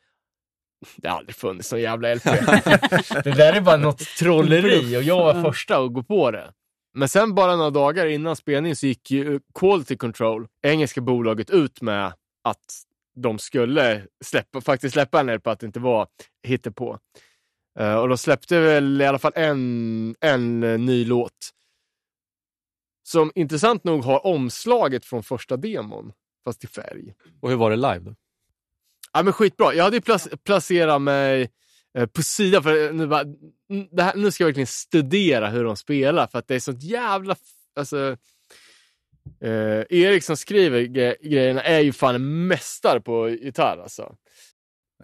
det har aldrig funnits någon jävla LP. det där är bara något trolleri och jag var första att gå på det. Men sen bara några dagar innan spelningen så gick ju Quality Control, engelska bolaget, ut med att de skulle släppa, faktiskt släppa en LP, att det inte var hittepå. Uh, och de släppte väl i alla fall en, en eh, ny låt. Som intressant nog har omslaget från första demon, fast i färg. Och hur var det live då? Ja, men skitbra. Jag hade plac- placerat mig eh, på sidan för nu, bara, här, nu ska jag verkligen studera hur de spelar för att det är sånt jävla... Alltså, eh, Erik som skriver gre- grejerna är ju fan en mästare på gitarr alltså.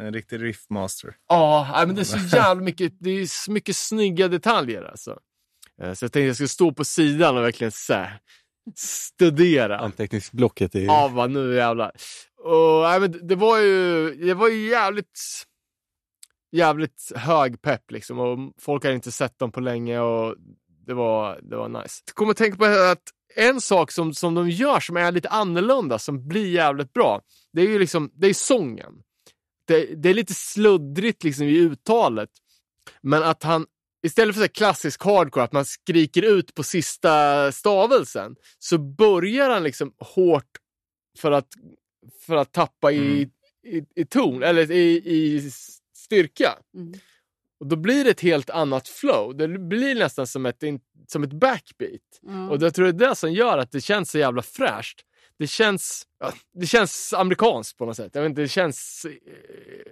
En riktig riffmaster. Ja, men det är så jävla mycket, det är så mycket snygga detaljer alltså. Eh, Så jag tänkte jag skulle stå på sidan och verkligen så här, studera. Anteckningsblocket är... Ja, vad nu jävlar. Och, nej, men det- det var ju, det var ju jävligt, jävligt hög pepp liksom. Och folk hade inte sett dem på länge och det var, det var nice. Jag kommer att tänka på att en sak som, som de gör som är lite annorlunda, som blir jävligt bra, det är ju liksom, det är sången. Det, det är lite sluddrigt liksom i uttalet. Men att han, istället för så klassisk hardcore, att man skriker ut på sista stavelsen, så börjar han liksom hårt för att, för att tappa i, i, i ton, eller i, i styrka. Mm. Och då blir det ett helt annat flow. Det blir nästan som ett, som ett backbeat. Ja. Och jag tror det är det som gör att det känns så jävla fräscht. Det känns, ja, det känns amerikanskt på något sätt. Jag vet inte, det känns eh,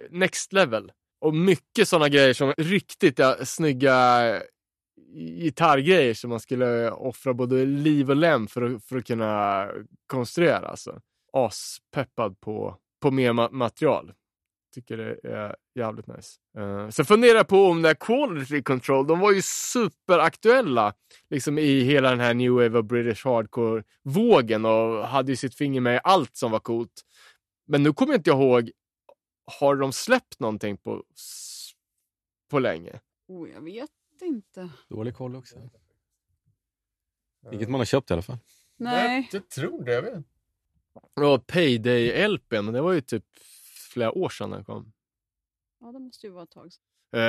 next level. Och mycket sådana grejer som riktigt ja, snygga eh, gitarrgrejer som man skulle offra både liv och lem för att, för att kunna konstruera. Alltså. Aspeppad på, på mer ma- material. Tycker det är jävligt nice. Uh, sen funderar jag på om det här quality control, de var ju superaktuella liksom i hela den här new wave of British hardcore-vågen och hade ju sitt finger med i allt som var coolt. Men nu kommer jag inte ihåg, har de släppt någonting på, på länge? Oh, jag vet inte. Dålig koll också. Inget man har köpt i alla fall. Nej. Jag, jag tror det. Jag vet. Ja, Payday-LP, men det var ju typ flera år sedan den kom. Ja, det måste ju vara ett tag sedan.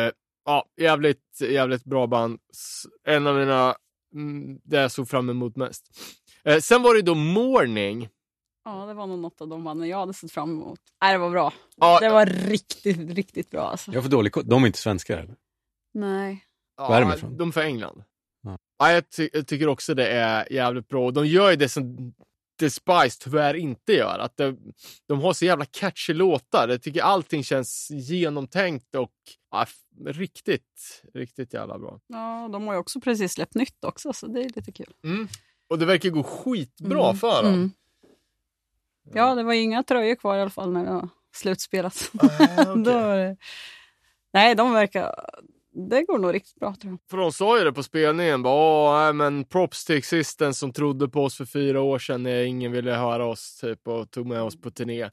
Eh, ja, jävligt, jävligt bra band. En av mina, mm, det jag såg fram emot mest. Eh, sen var det då Morning. Ja, det var nog något av de banden jag hade sett fram emot. Nej, det var bra. Ja, Det var riktigt, riktigt bra alltså. Jag för dålig. De är inte svenskar eller? Nej. Ja, är de ifrån? De är från England. Ja. Ja. jag, ty- jag tycker också det är jävligt bra. De gör ju det som The Spice tyvärr inte gör. Att det, de har så jävla catchy låtar. Jag tycker allting känns genomtänkt och ja, riktigt, riktigt jävla bra. Ja, de har ju också precis släppt nytt också, så det är lite kul. Och det verkar gå skitbra Mm, för dem. mm. Ja, det var inga tröjor kvar i alla fall när det var slutspelat. Ah, var det... Nej, de verkar... Det går nog riktigt bra tror jag. För de sa ju det på spelningen. Bara, Åh, nej, men props till Existence som trodde på oss för fyra år sedan när ingen ville höra oss typ, och tog med oss på turné.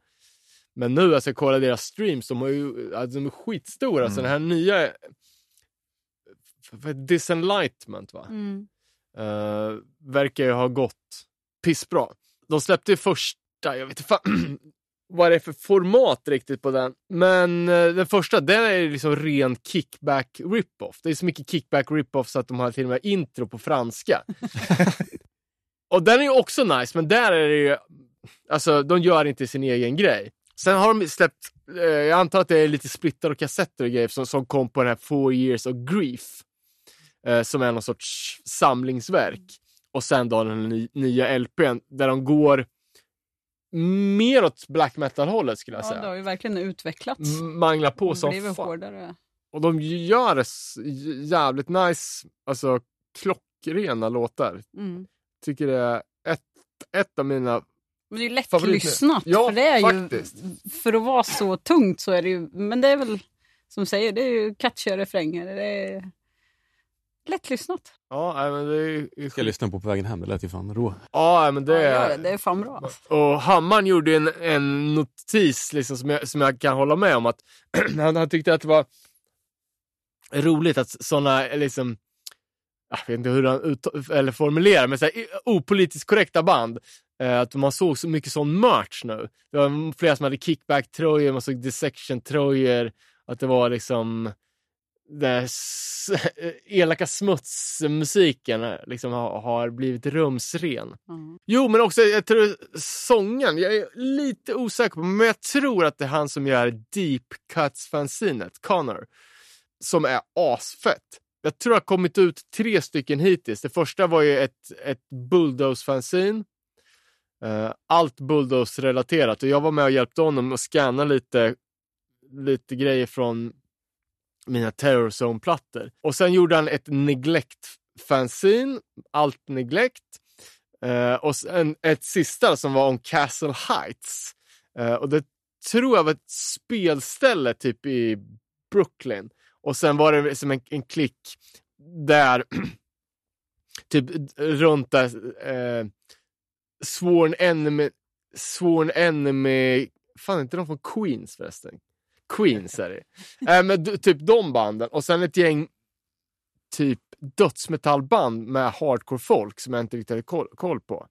Men nu, alltså kolla deras streams, de, har ju, alltså, de är skitstora. Mm. Så den här nya Disenlightenment va? Eh, verkar ju ha gått pissbra. De släppte ju första, jag vet inte fan vad det är för format riktigt på den. Men eh, den första, den är liksom ren kickback rip-off. Det är så mycket kickback rip-off så att de har till och med intro på franska. och den är ju också nice, men där är det ju, alltså de gör inte sin egen grej. Sen har de släppt, eh, jag antar att det är lite splittar och kassetter och grejer som, som kom på den här Four years of grief. Eh, som är någon sorts samlingsverk. Och sen då den ny, nya LPn där de går mer åt black metal-hållet skulle jag Ja, det säga. har ju verkligen utvecklats. M- Manglar på Det som fan. hårdare. Och de gör det jävligt nice, alltså klockrena låtar. Mm. Tycker det är ett, ett av mina... Men det är ju lättlyssnat. Ja, för det är faktiskt. ju, för att vara så tungt så är det ju, men det är väl som du säger, det är ju catchiga refränger. Det är lättlyssnat. Ja, men det är, Ska jag lyssna på på vägen hem. Det lät ju fan rå. Ja, men det Ja, gör är... det, det är fan bra. Alltså. Och Hammaren gjorde en, en notis liksom, som, jag, som jag kan hålla med om. att han, han tyckte att det var roligt att sådana, liksom, jag vet inte hur han ut, eller formulerar, men så här, opolitiskt korrekta band. Eh, att man såg så mycket sån merch nu. Det var flera som hade kickback-tröjor, man såg dissection-tröjor. Att det var liksom den s- elaka smutsmusiken eh, liksom har, har blivit rumsren. Ja. Jo, men också jag tror sången, jag är lite osäker på, men jag tror att det är han som gör Deep Cuts-fanzinet, Connor, som är asfett. Jag tror det har kommit ut tre stycken hittills. Det första var ju ett, ett Bulldoze-fanzine. Eh, allt Bulldoze-relaterat och jag var med och hjälpte honom att scanna lite, lite grejer från mina Terror Zone-plattor. Och sen gjorde han ett Neglect-fanzine, allt Neglect. Uh, och sen ett sista som var om Castle Heights. Uh, och det tror jag var ett spelställe typ i Brooklyn. Och sen var det som en, en klick där, typ runt där, eh, Sworn Enemy, Sworn Enemy, fan är inte de från Queens förresten? Queens är det. Äh, men typ de banden och sen ett gäng typ dödsmetallband med hardcore-folk som jag inte riktigt hade koll, koll på.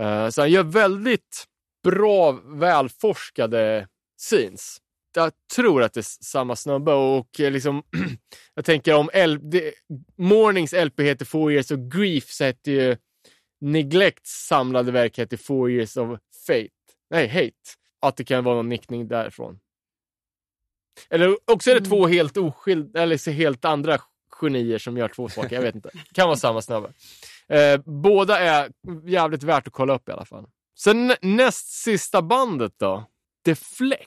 Uh, så han gör väldigt bra, välforskade scenes. Jag tror att det är samma snubbe och eh, liksom, jag tänker om L- det, Mornings LP heter Four years of grief så heter ju Neglects samlade verk heter Four years of fate. Nej, hate. Att det kan vara någon nickning därifrån. Eller också är det Mm. två helt oskilda, eller så helt andra genier som gör två saker. Jag vet inte. Kan vara samma snubbe. Eh, båda är jävligt värt att kolla upp i alla fall. Sen nä- näst sista bandet då. The Flex.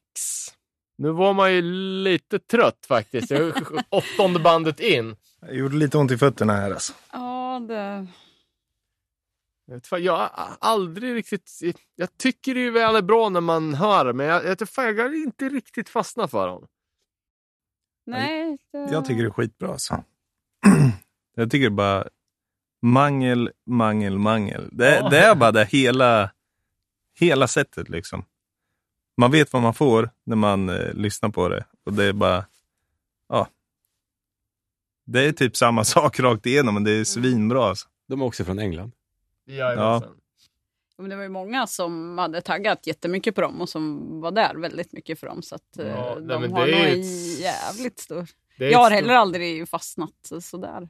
Nu var man ju lite trött faktiskt. Åttonde bandet in. Det gjorde lite ont i fötterna här alltså. Ja, det... Jag, jag har aldrig riktigt... Jag tycker det är väldigt bra när man hör men jag, jag, fan, jag har inte riktigt fastnat för dem. Nej, det... Jag tycker det är skitbra alltså. Jag tycker det är bara mangel, mangel, mangel. Det, Ja. det är bara det hela, hela sättet liksom. Man vet vad man får när man eh, lyssnar på det. Och det är bara, ja. Det är typ samma sak rakt igenom, men det är svinbra. Alltså. De är också från England. Jajamensan. Men det var ju många som hade taggat jättemycket på dem och som var där väldigt mycket för dem. Så att eh, Ja, nej, de men har det nog en ett- jävligt stor... Det är Jag har heller aldrig fastnat sådär.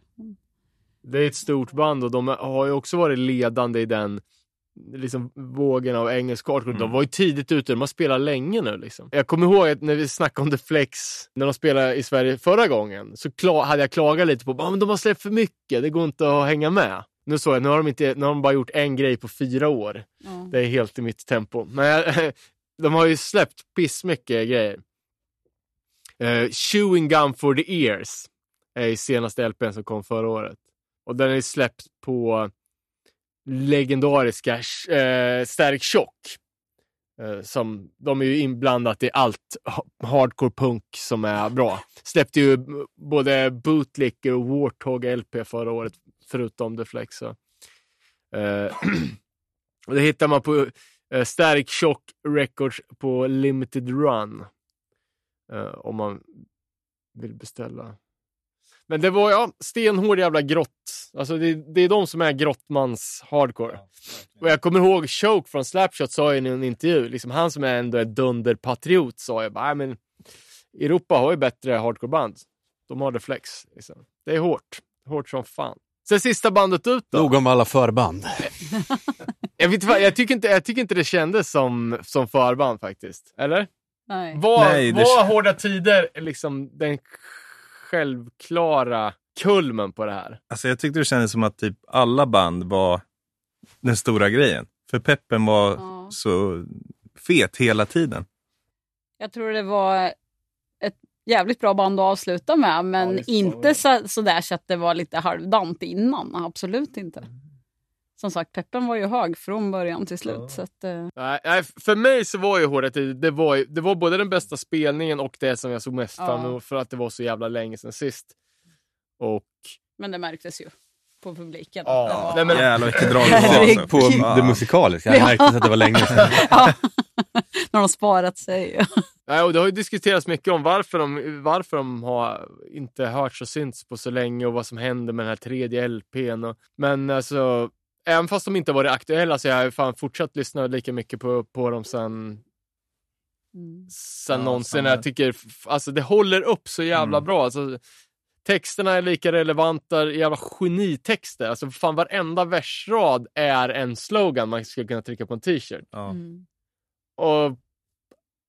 Det är ett stort band och de har ju också varit ledande i den liksom, vågen av engelsk hardcore. De var ju tidigt ute, de har spelat länge nu. Liksom. Jag kommer ihåg att när vi snackade om The Flex, när de spelade i Sverige förra gången, så hade jag klagat lite på att de har släppt för mycket, det går inte att hänga med. Nu såg jag, nu har de, inte, nu har de bara gjort en grej på fyra år. Ja. Det är helt i mitt tempo. Men jag, de har ju släppt pissmycket grejer. Uh, Chewing Gum for the Ears är senaste LPn som kom förra året. Och den är släppt på legendariska uh, Stark Shock. Eh, som, de är ju inblandat i allt ha- hardcore punk som är bra. Släppte ju både Bootlick och Warthog LP förra året, förutom The Flex. Så. Eh, det hittar man på uh, Stark Shock Records på Limited Run. Eh, om man vill beställa. Men det var ja, stenhård jävla grott. Alltså det, det är de som är grottmans hardcore. Och jag kommer ihåg Choke från Slapshot sa i en intervju, liksom han som är ändå är dunderpatriot sa ju bara, "Nej, men Europa har ju bättre hardcoreband. De har det flex. Liksom. Det är hårt. Hårt som fan. Sen sista bandet ut då. Nog om alla förband. Jag, vet, jag, tycker inte, jag tycker inte det kändes som, som förband faktiskt. Eller? Nej. Var, Nej, det- var Hårda Tider liksom den självklara kulmen på det här? Alltså jag tyckte det kändes som att typ alla band var den stora grejen. För peppen var Ja. så fet hela tiden. Jag tror det var jävligt bra band att avsluta med, men Ja, inte så, så där så att det var lite halvdant innan. Absolut inte. Som sagt, peppen var ju hög från början till slut. Ja. Så att, eh, Nej, för mig så var ju Tider, det var, det var både den bästa spelningen och det som jag såg mest Ja. fram emot för att det var så jävla länge sedan sist. Och men det märktes ju på publiken. Ja, var- nej, men- Jävlar vilket drag det var. Alltså. På det musikaliska. Jag märkte att det var länge sedan. Ja. När de sparat sig. Nej, och det har ju diskuterats mycket om varför de, varför de har inte hörts och synts på så länge och vad som händer med den här tredje LPn. Och, men alltså, även fast de inte varit aktuella så har jag fan fortsatt lyssna lika mycket på, på dem sen, Mm. sen Ja, någonsin. Jag tycker alltså, det håller upp så jävla Mm. bra. Alltså, texterna är lika relevanta, jävla genitexter. Alltså fan varenda versrad är en slogan man skulle kunna trycka på en t-shirt. Ja. Mm. Och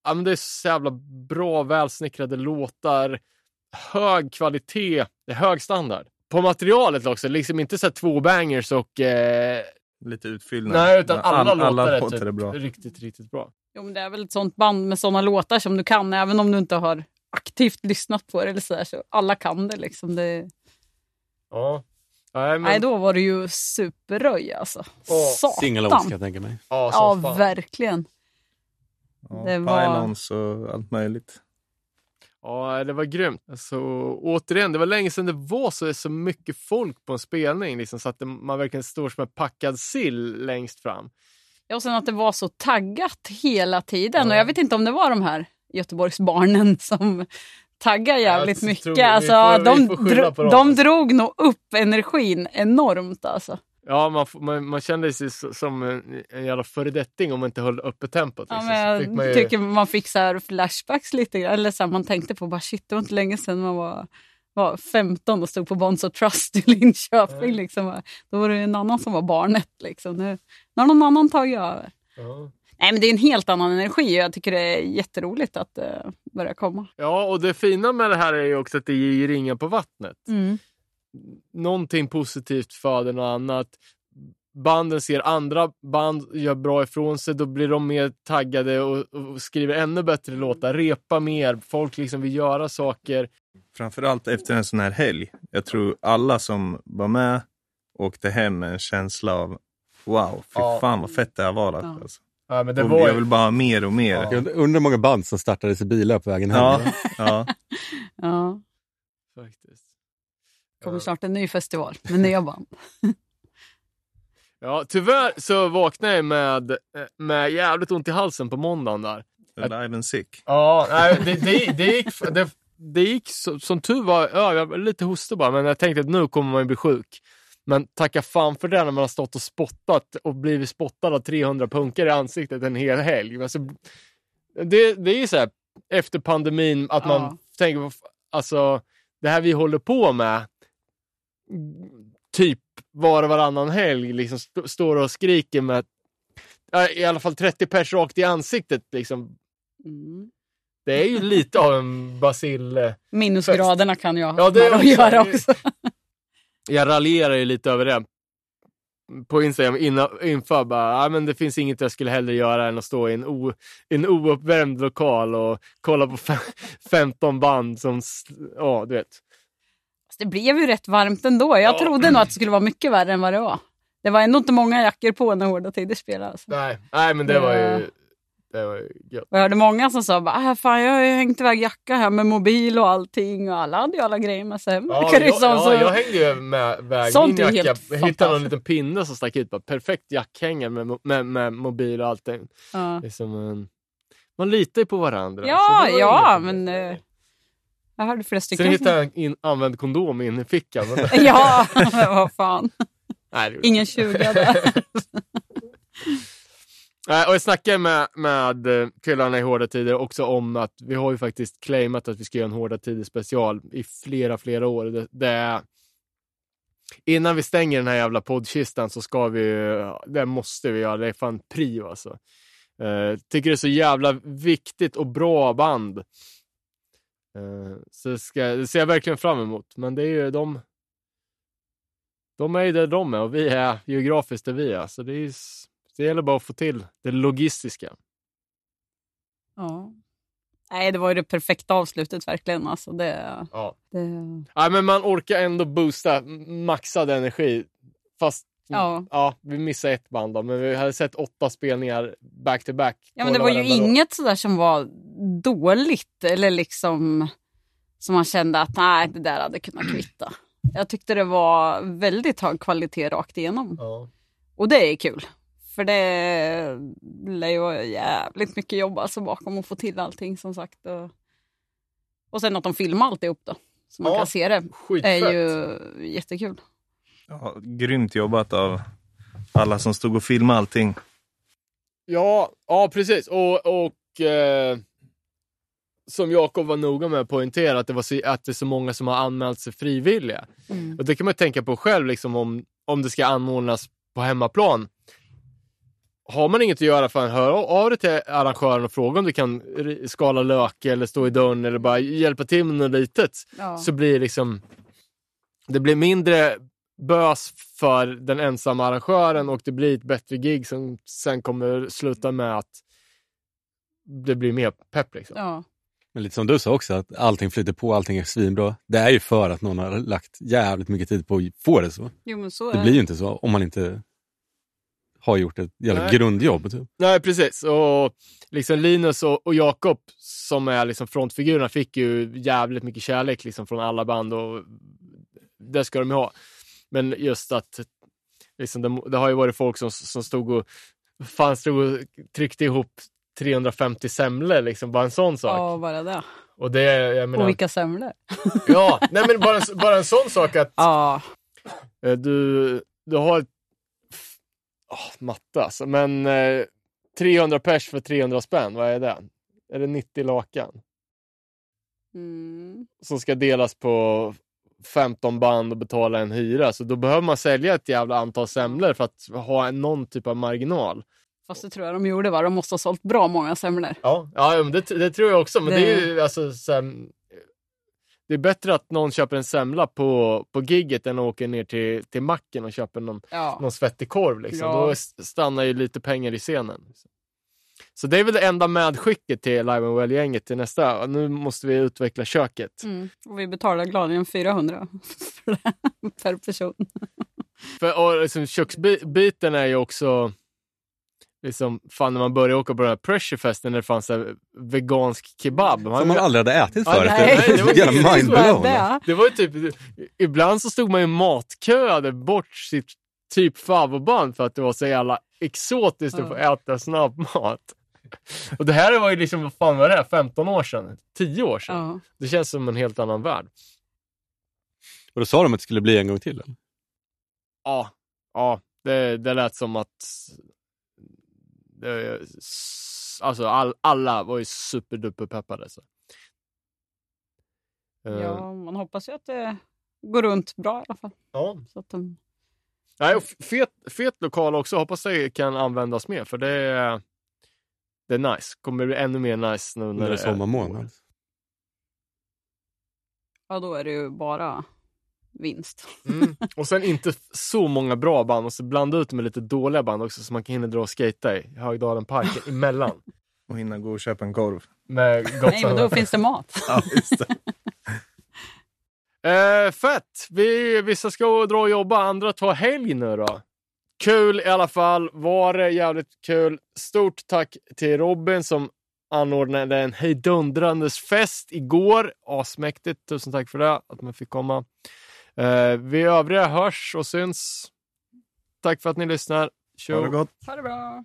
ja, men det är så jävla bra, välsnickrade låtar. Hög kvalitet, det är hög standard. På materialet också, liksom inte så två bangers och... Eh, Lite utfyllnad. nej, utan alla, All- låtar är, låtar typ är bra. riktigt, riktigt bra. Jo, men det är väl ett sånt band med såna låtar som du kan, även om du inte har aktivt lyssnat på det. Eller så, där, så alla kan det. Liksom. det Ja. Nej, men, Nej, då var det ju superröj alltså. Åh, Satan! Singalongs kan jag tänka mig. ja, Ja, fan. verkligen. Ja, det var- Pylons och allt möjligt. Ja, det var grymt. Alltså, återigen, det var länge sedan det var så, så mycket folk på en spelning. Liksom, så att det, man verkligen står som en packad sill längst fram. Ja, och sen att det var så taggat hela tiden. Ja. Och jag vet inte om det var de här Göteborgsbarnen som taggar jävligt jag mycket. vi alltså, får- de, dro- de drog nog upp energin enormt alltså. Ja, man, man, man kände sig som en, en jävla föredetting om man inte höll uppe tempot. Ja, Liksom. fick jag man ju- tycker man fick så här flashbacks lite grann. Eller så här, man tänkte på bara shit, det var inte länge sedan man var, var 15 och stod på Bonds of Trust i Linköping. Ja. Liksom. Då var det en annan som var barnet. Liksom. Nu, nu har någon annan tagit över. Ja. Nej, men det är en helt annan energi och jag tycker det är jätteroligt att det börjar komma. ja, och det fina med det här är ju också att det ger ringar på vattnet. Mm. Någonting positivt föder något annat. Banden ser andra band gör bra ifrån sig, då blir de mer taggade och, och skriver ännu bättre låtar, repa mer, folk liksom vill göra saker. Framförallt efter en sån här helg. Jag tror alla som var med åkte hem med en känsla av wow, fy Ja. fan vad fett det här var. Ja. Alltså. Ja, men det Och var jag vill bara ha mer och mer. Ja. Ja. Jag undrar hur många band som startades i bilar på vägen hem. Ja, ja. Ja, Faktiskt. kommer Ja. snart en ny festival med nya band. Ja, tyvärr så vaknade jag med, eh, med jävligt ont i halsen på måndagen där. Alive and sick. Ja, nej, det, det, det gick... Det, det gick så, som tur var, ja, jag var lite hostig bara, men jag tänkte att nu kommer man ju bli sjuk. Men tacka fan för det när man har stått och spottat och blivit spottad av 300 punkter i ansiktet en hel helg. Alltså, det, det är ju så här, efter pandemin, att man Ja. tänker, f- alltså det här vi håller på med, typ var och varannan helg, liksom st- står och skriker med ja, i alla fall 30 pers rakt i ansiktet. Liksom. Mm. Det är ju lite av en basil... Minusgraderna kan jag Ja, det ha är med att göra också. Jag raljerar ju lite över det på Instagram innan, inför bara, ja, men det finns inget jag skulle hellre göra än att stå i en, o, en ouppvärmd lokal och kolla på fem, 15 band som, ja du vet. Det blev ju rätt varmt ändå. Jag Ja. trodde nog att det skulle vara mycket värre än vad det var. Det var ändå inte många jackor på när Hårda Tider spelade. Alltså. Nej, nej men det var ju, Det- var gött. Jag hörde många som sa bara, ah, fan, jag har hängt iväg jacka här med mobil och allting. Och alla hade ju alla grejer med sig. Ja, Verkar det jag, som, ja, så- jag hängde ju med väg Sånt min jacka. Jag hittade någon liten pinne som stack ut. Bara, perfekt jackhängare med, med, med mobil och allting. ja. Det är som en, man litar ju på varandra. Ja, ja, problem. men, eh, Jag hörde flera stycken. Sen hittade jag en in, använd kondom in i fickan. Men, Ja, vad fan. nej, Ingen 20 där. Eh, och jag snackade med, med eh, killarna i Hårda Tider också om att vi har ju faktiskt claimat att vi ska göra en Hårda Tider special i flera, flera år. Det, det är, innan vi stänger den här jävla poddkistan så ska vi, det måste vi göra. Det är fan prio alltså. Uh, tycker det är så jävla viktigt och bra band. Uh, så det, ska, det ser jag verkligen fram emot. Men det är ju de, de är ju där de är och vi är geografiskt där vi är. Så det är ju det gäller bara att få till det logistiska. Ja. Nej, det var ju det perfekta avslutet verkligen. Alltså, det, Ja. det, ja, men man orkar ändå boosta maxad energi. Fast Ja. ja, vi missade ett band då, men vi hade sett åtta spelningar back to back. ja, men det var ju inget sådär som var dåligt eller liksom som man kände att nej, det där hade kunnat kvitta. Jag tyckte det var väldigt hög kvalitet rakt igenom. Ja. Och det är kul. För det lär ju vara jävligt mycket jobb alltså bakom att få till allting som sagt. Och, och sen att de filmar alltihop då. Så man Ja, kan se det. Skitfett. är ju jättekul. Ja, grymt jobbat av alla som stod och filmade allting. Ja, ja precis. Och, och eh, som Jakob var noga med att poängtera, att det, var så, att det är så många som har anmält sig frivilliga. Mm. Och det kan man tänka på själv, liksom, om, om det ska anordnas på hemmaplan. Har man inget att göra, fan, hör av dig till arrangören och fråga om du kan skala lök eller stå i dörren eller bara hjälpa till med något litet. Ja. Så blir det liksom, det blir mindre bös för den ensamma arrangören och det blir ett bättre gig som sen kommer sluta med att det blir mer pepp. Liksom. Ja. Men lite som du sa också, att allting flyter på, allting är svinbra. Det är ju för att någon har lagt jävligt mycket tid på att få det så. Jo, men så är Det blir ju inte så om man inte har gjort ett jävla Nej. grundjobb. Typ. Nej, precis. Och liksom Linus och, och Jakob som är liksom frontfigurerna fick ju jävligt mycket kärlek liksom från alla band och det ska de ju ha. Men just att liksom det, det har ju varit folk som, som stod och fan stod och tryckte ihop 350 semlor, liksom, bara en sån sak. Ja, bara det. Och det, jag menar, Och vilka semlor. ja, nej men bara, en- bara en sån sak att Ja. Eh, Du, du har ett... Oh, matte alltså, men eh, 300 pers för 300 spänn, vad är det? Är det 90 lakan? Mm. Som ska delas på 15 band och betala en hyra. Så då behöver man sälja ett jävla antal semlor för att ha någon typ av marginal. Fast det tror jag de gjorde va? De måste ha sålt bra många semlor. Ja, ja men det, det tror jag också. Men det, är Det- ju alltså så här, Det är bättre att någon köper en semla på, på gigget än att åka ner till, till macken och köper någon Ja. någon svettig korv. Liksom. Ja. Då stannar ju lite pengar i scenen. Så det är väl det enda medskicket till Live and Well-gänget till nästa. Nu måste vi utveckla köket. Mm. Och vi betalar gladeligen 400 för det, per person. För, och liksom, köksbiten är ju också... Liksom, fan när man började åka på den här pressurefesten när det fanns så här vegansk kebab. Som man aldrig hade ätit förut. nej, det var var jävla inget- mindblown. Det. Det var ju typ, ibland så stod man i matkö och hade bort sitt typ favoritband för att det var så jävla exotiskt att få äta snabbmat. Och det här var ju liksom, vad fan var det här, 15 år sedan? 10 år sedan? Ja. Det känns som en helt annan värld. Och då sa de att det skulle bli en gång till? Eller? Ja, ja det, det lät som att det, s- alltså all, alla var ju superduper peppade. Så. Eh, ja, man hoppas ju att det går runt bra i alla fall. ja. Så att de... Nej, och fet, fet lokal också. Hoppas det kan användas mer för det är, det är nice. Kommer bli ännu mer nice nu när När det är sommarmånad? Ja, då är det ju bara vinst. Mm. Och sen inte så många bra band och så blanda ut med lite dåliga band också så man kan hinna dra och skata i Högdalen parken emellan. Och hinna gå och köpa en korv. Med gott Nej, men då finns det mat. Ja, just det. Eh, fett! Vi, vissa ska dra och jobba, andra tar helg nu då. Kul i alla fall. Var det jävligt kul. Stort tack till Robin som anordnade en hejdundrandes fest igår. Asmäktigt. Tusen tack för det, att man fick komma. Eh, vi övriga hörs och syns. Tack för att ni lyssnar. Tjo! Ha det gott. Ha det bra.